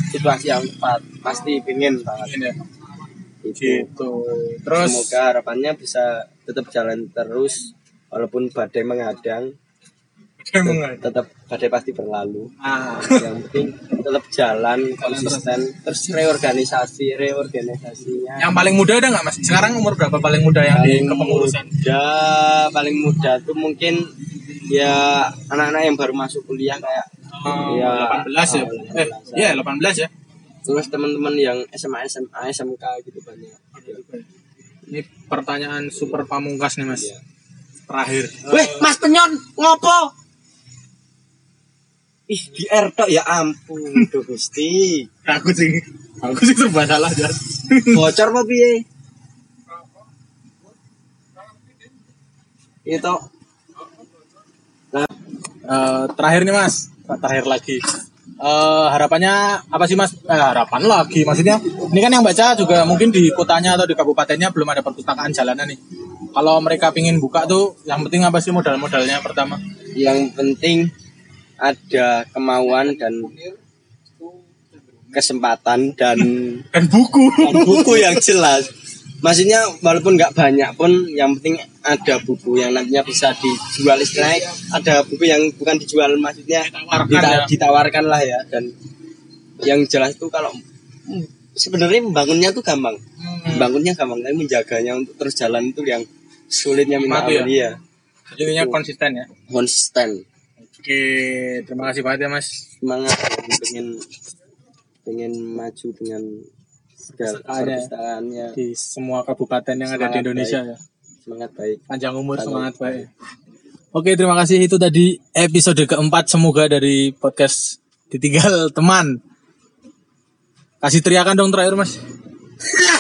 situasi yang tepat pasti pingin banget Ini ya. itu Gitu. Terus semoga harapannya bisa tetap jalan terus walaupun badai menghadang tetap badai pasti berlalu Ah, yang penting tetap jalan konsisten terus reorganisasi reorganisasinya yang paling muda ada nggak Mas? Sekarang umur berapa paling muda yang di kepengurusan? muda paling muda tuh mungkin ya anak-anak yang baru masuk kuliah kayak Oh, Ya, 18 ya. Eh, iya 18 ya. terus teman-teman yang SMA SMA SMK gitu banyak Ini pertanyaan super pamungkas nih Mas. Iya. Terakhir. Weh, Mas Penyon, ngopo? Ih, di R tok ya ampun, Duh Gusti. Aku sih, aku sih serba salah aja. Bocor apa piye? Itu Eh, terakhir nih Mas, terakhir lagi. Eh, harapannya apa sih Mas? Eh, harapan lagi, maksudnya ini kan yang baca juga mungkin di kotanya atau di kabupatennya belum ada perpustakaan jalanan nih. Kalau mereka pingin buka tuh, yang penting apa sih modal-modalnya pertama? yang penting ada kemauan dan kesempatan dan, Dan buku. dan buku yang jelas. Maksudnya walaupun nggak banyak pun yang penting ada buku yang nantinya bisa dijual istilahnya ada buku yang bukan dijual maksudnya Ditawarkan dita- ya. ditawarkan lah ya dan yang jelas itu kalau hmm, sebenarnya membangunnya tuh gampang membangunnya gampang tapi menjaganya untuk terus jalan itu yang sulitnya minta ya? iya Jadi intinya konsisten ya. konsisten Oke, terima kasih banget ya Mas. semangat pengen pengen maju dengan Perpustakaannya. perpustakaannya Di semua kabupaten yang ada di Semangat Indonesia baik. ya. semangat baik Panjang umur, Panjang semangat umur. baik. Oke, terima kasih. Itu tadi episode keempat semoga dari podcast Ditinggal Teman. Kasih teriakan dong terakhir, Mas.